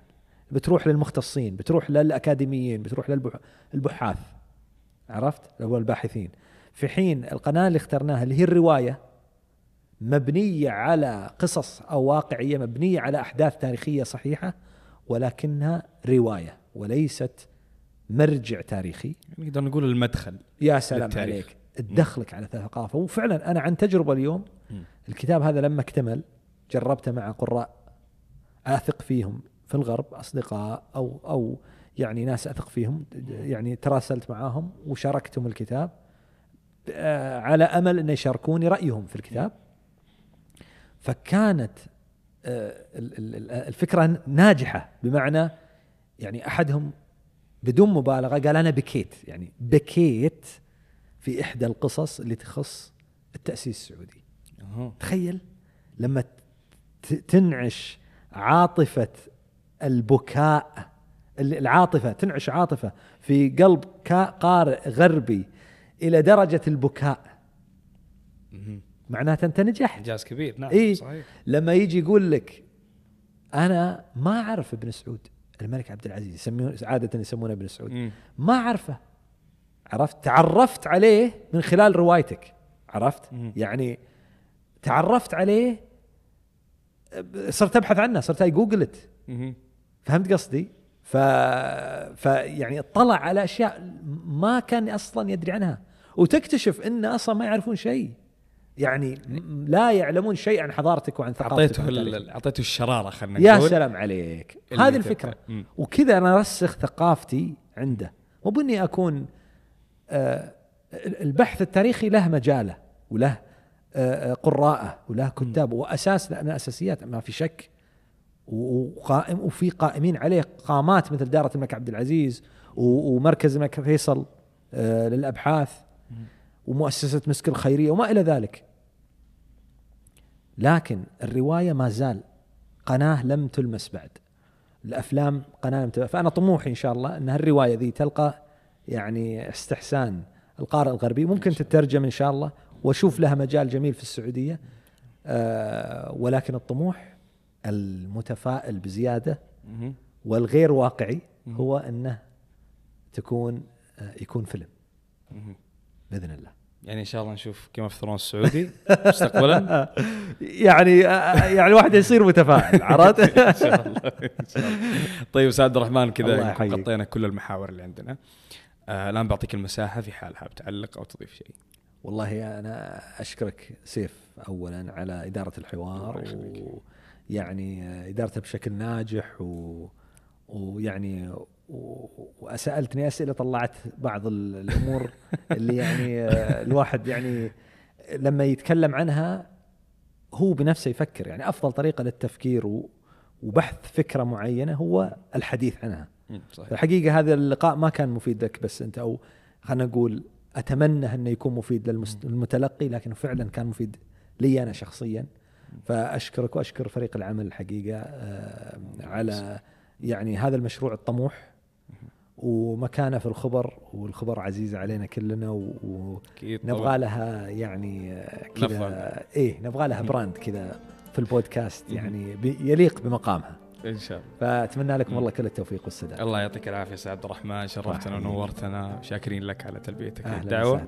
بتروح للمختصين بتروح للأكاديميين بتروح للبحاث عرفت؟ اللي هو الباحثين. في حين القناة اللي اخترناها اللي هي الرواية مبنية على قصص أو واقعية مبنية على أحداث تاريخية صحيحة ولكنها رواية وليست مرجع تاريخي. نقدر نقول المدخل يا سلام للتاريخ. عليك. تدخلك على ثقافة. وفعلا أنا عن تجربة اليوم. الكتاب هذا لما اكتمل جربته مع قراء آثق فيهم في الغرب أصدقاء أو أو يعني ناس أثق فيهم يعني تراسلت معاهم وشاركتهم الكتاب آه، على أمل أن يشاركوني رأيهم في الكتاب. فكانت آه، ال- ال- ال- الفكرة ناجحة بمعنى يعني أحدهم بدون مبالغة قال أنا بكيت يعني بكيت في إحدى القصص اللي تخص التأسيس السعودي أها. تخيل لما تنعش عاطفة البكاء ال- العاطفة تنعش عاطفة في قلب قارئ غربي إلى درجة البكاء. معناته انت نجحت إنجاز كبير. نعم إيه. صحيح. لما يجي يقول لك أنا ما أعرف ابن سعود الملك عبد العزيز يسمونه عادة يسمونه ابن سعود. ما أعرفه. عرفت؟ تعرفت عليه من خلال روايتك. عرفت. يعني تعرفت عليه صرت أبحث عنه صرت جوجلت مهم. فهمت قصدي؟ ف... فيعني اطلع على أشياء ما كان أصلا يدري عنها. وتكتشف إن أصلا ما يعرفون شيء. يعني لا يعلمون شيء عن حضارتك وعن ثقافتك أعطيته. أعطيته الشرارة خلينا يا نقول. سلام عليك. هذه. الفكرة. وكذا أنا أرسخ ثقافتي عنده. مو بإني أكون آه، البحث التاريخي له مجاله وله آه، آه، قراءة وله كتاب. وأساس لأن أساسيات ما في شك. وقائم وفي قائمين عليه قامات مثل دارة الملك عبد العزيز ومركز الملك فيصل آه، للأبحاث. ومؤسسة مسك الخيرية وما إلى ذلك. لكن الرواية ما زال قناة لم تلمس بعد. الأفلام قناة لم تلمس. فأنا طموحي إن شاء الله إن هالرواية ذي تلقى يعني استحسان القارئ الغربي. ممكن تترجم إن شاء الله وأشوف لها مجال جميل في السعودية. آه ولكن الطموح المتفائل بزيادة. والغير واقعي هو أنه تكون آه يكون فيلم. بإذن الله. يعني إن شاء الله نشوف Game of Thrones السعودي مستقبلا يعني آه يعني الواحد يصير متفائل عرفت؟ إن شاء الله إن شاء الله طيب أستاذ عبد الرحمن كذا. غطينا كل المحاور اللي عندنا آه الآن بعطيك المساحة في حال حاب تعلق أو تضيف شيء والله أنا أشكرك سيف اولا على إدارة الحوار. ويعني إدارته بشكل ناجح و ويعني وسألتني أسئلة طلعت بعض ال- الأمور اللي يعني آه، الواحد يعني لما يتكلم عنها هو بنفسه يفكر. يعني أفضل طريقة للتفكير وبحث فكرة معينة هو الحديث عنها. صحيح. الحقيقة هذا اللقاء ما كان مفيد لك بس أنت أو خلينا نقول أتمنى أنه يكون مفيد للمتلقي لكنه فعلا كان مفيد لي أنا شخصيا. فأشكرك وأشكر فريق العمل الحقيقة آه، على يعني هذا المشروع الطموح. ومكانه في الخبر والخبر عزيز علينا كلنا ونبغى لها يعني كذا إيه نبغى لها براند كذا في البودكاست يعني يليق بمقامها. إن شاء الله. فأتمنى لكم والله كل التوفيق والسداد. الله يعطيك العافية سعد عبد الرحمن شرفتنا ونورتنا شاكرين لك على تلبيتك. الدعوه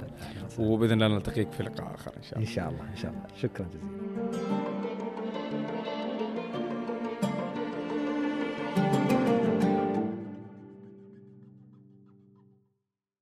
وبإذن الله نلتقيك في لقاء آخر إن شاء الله. إن شاء الله إن شاء الله. شكرا جزيلا.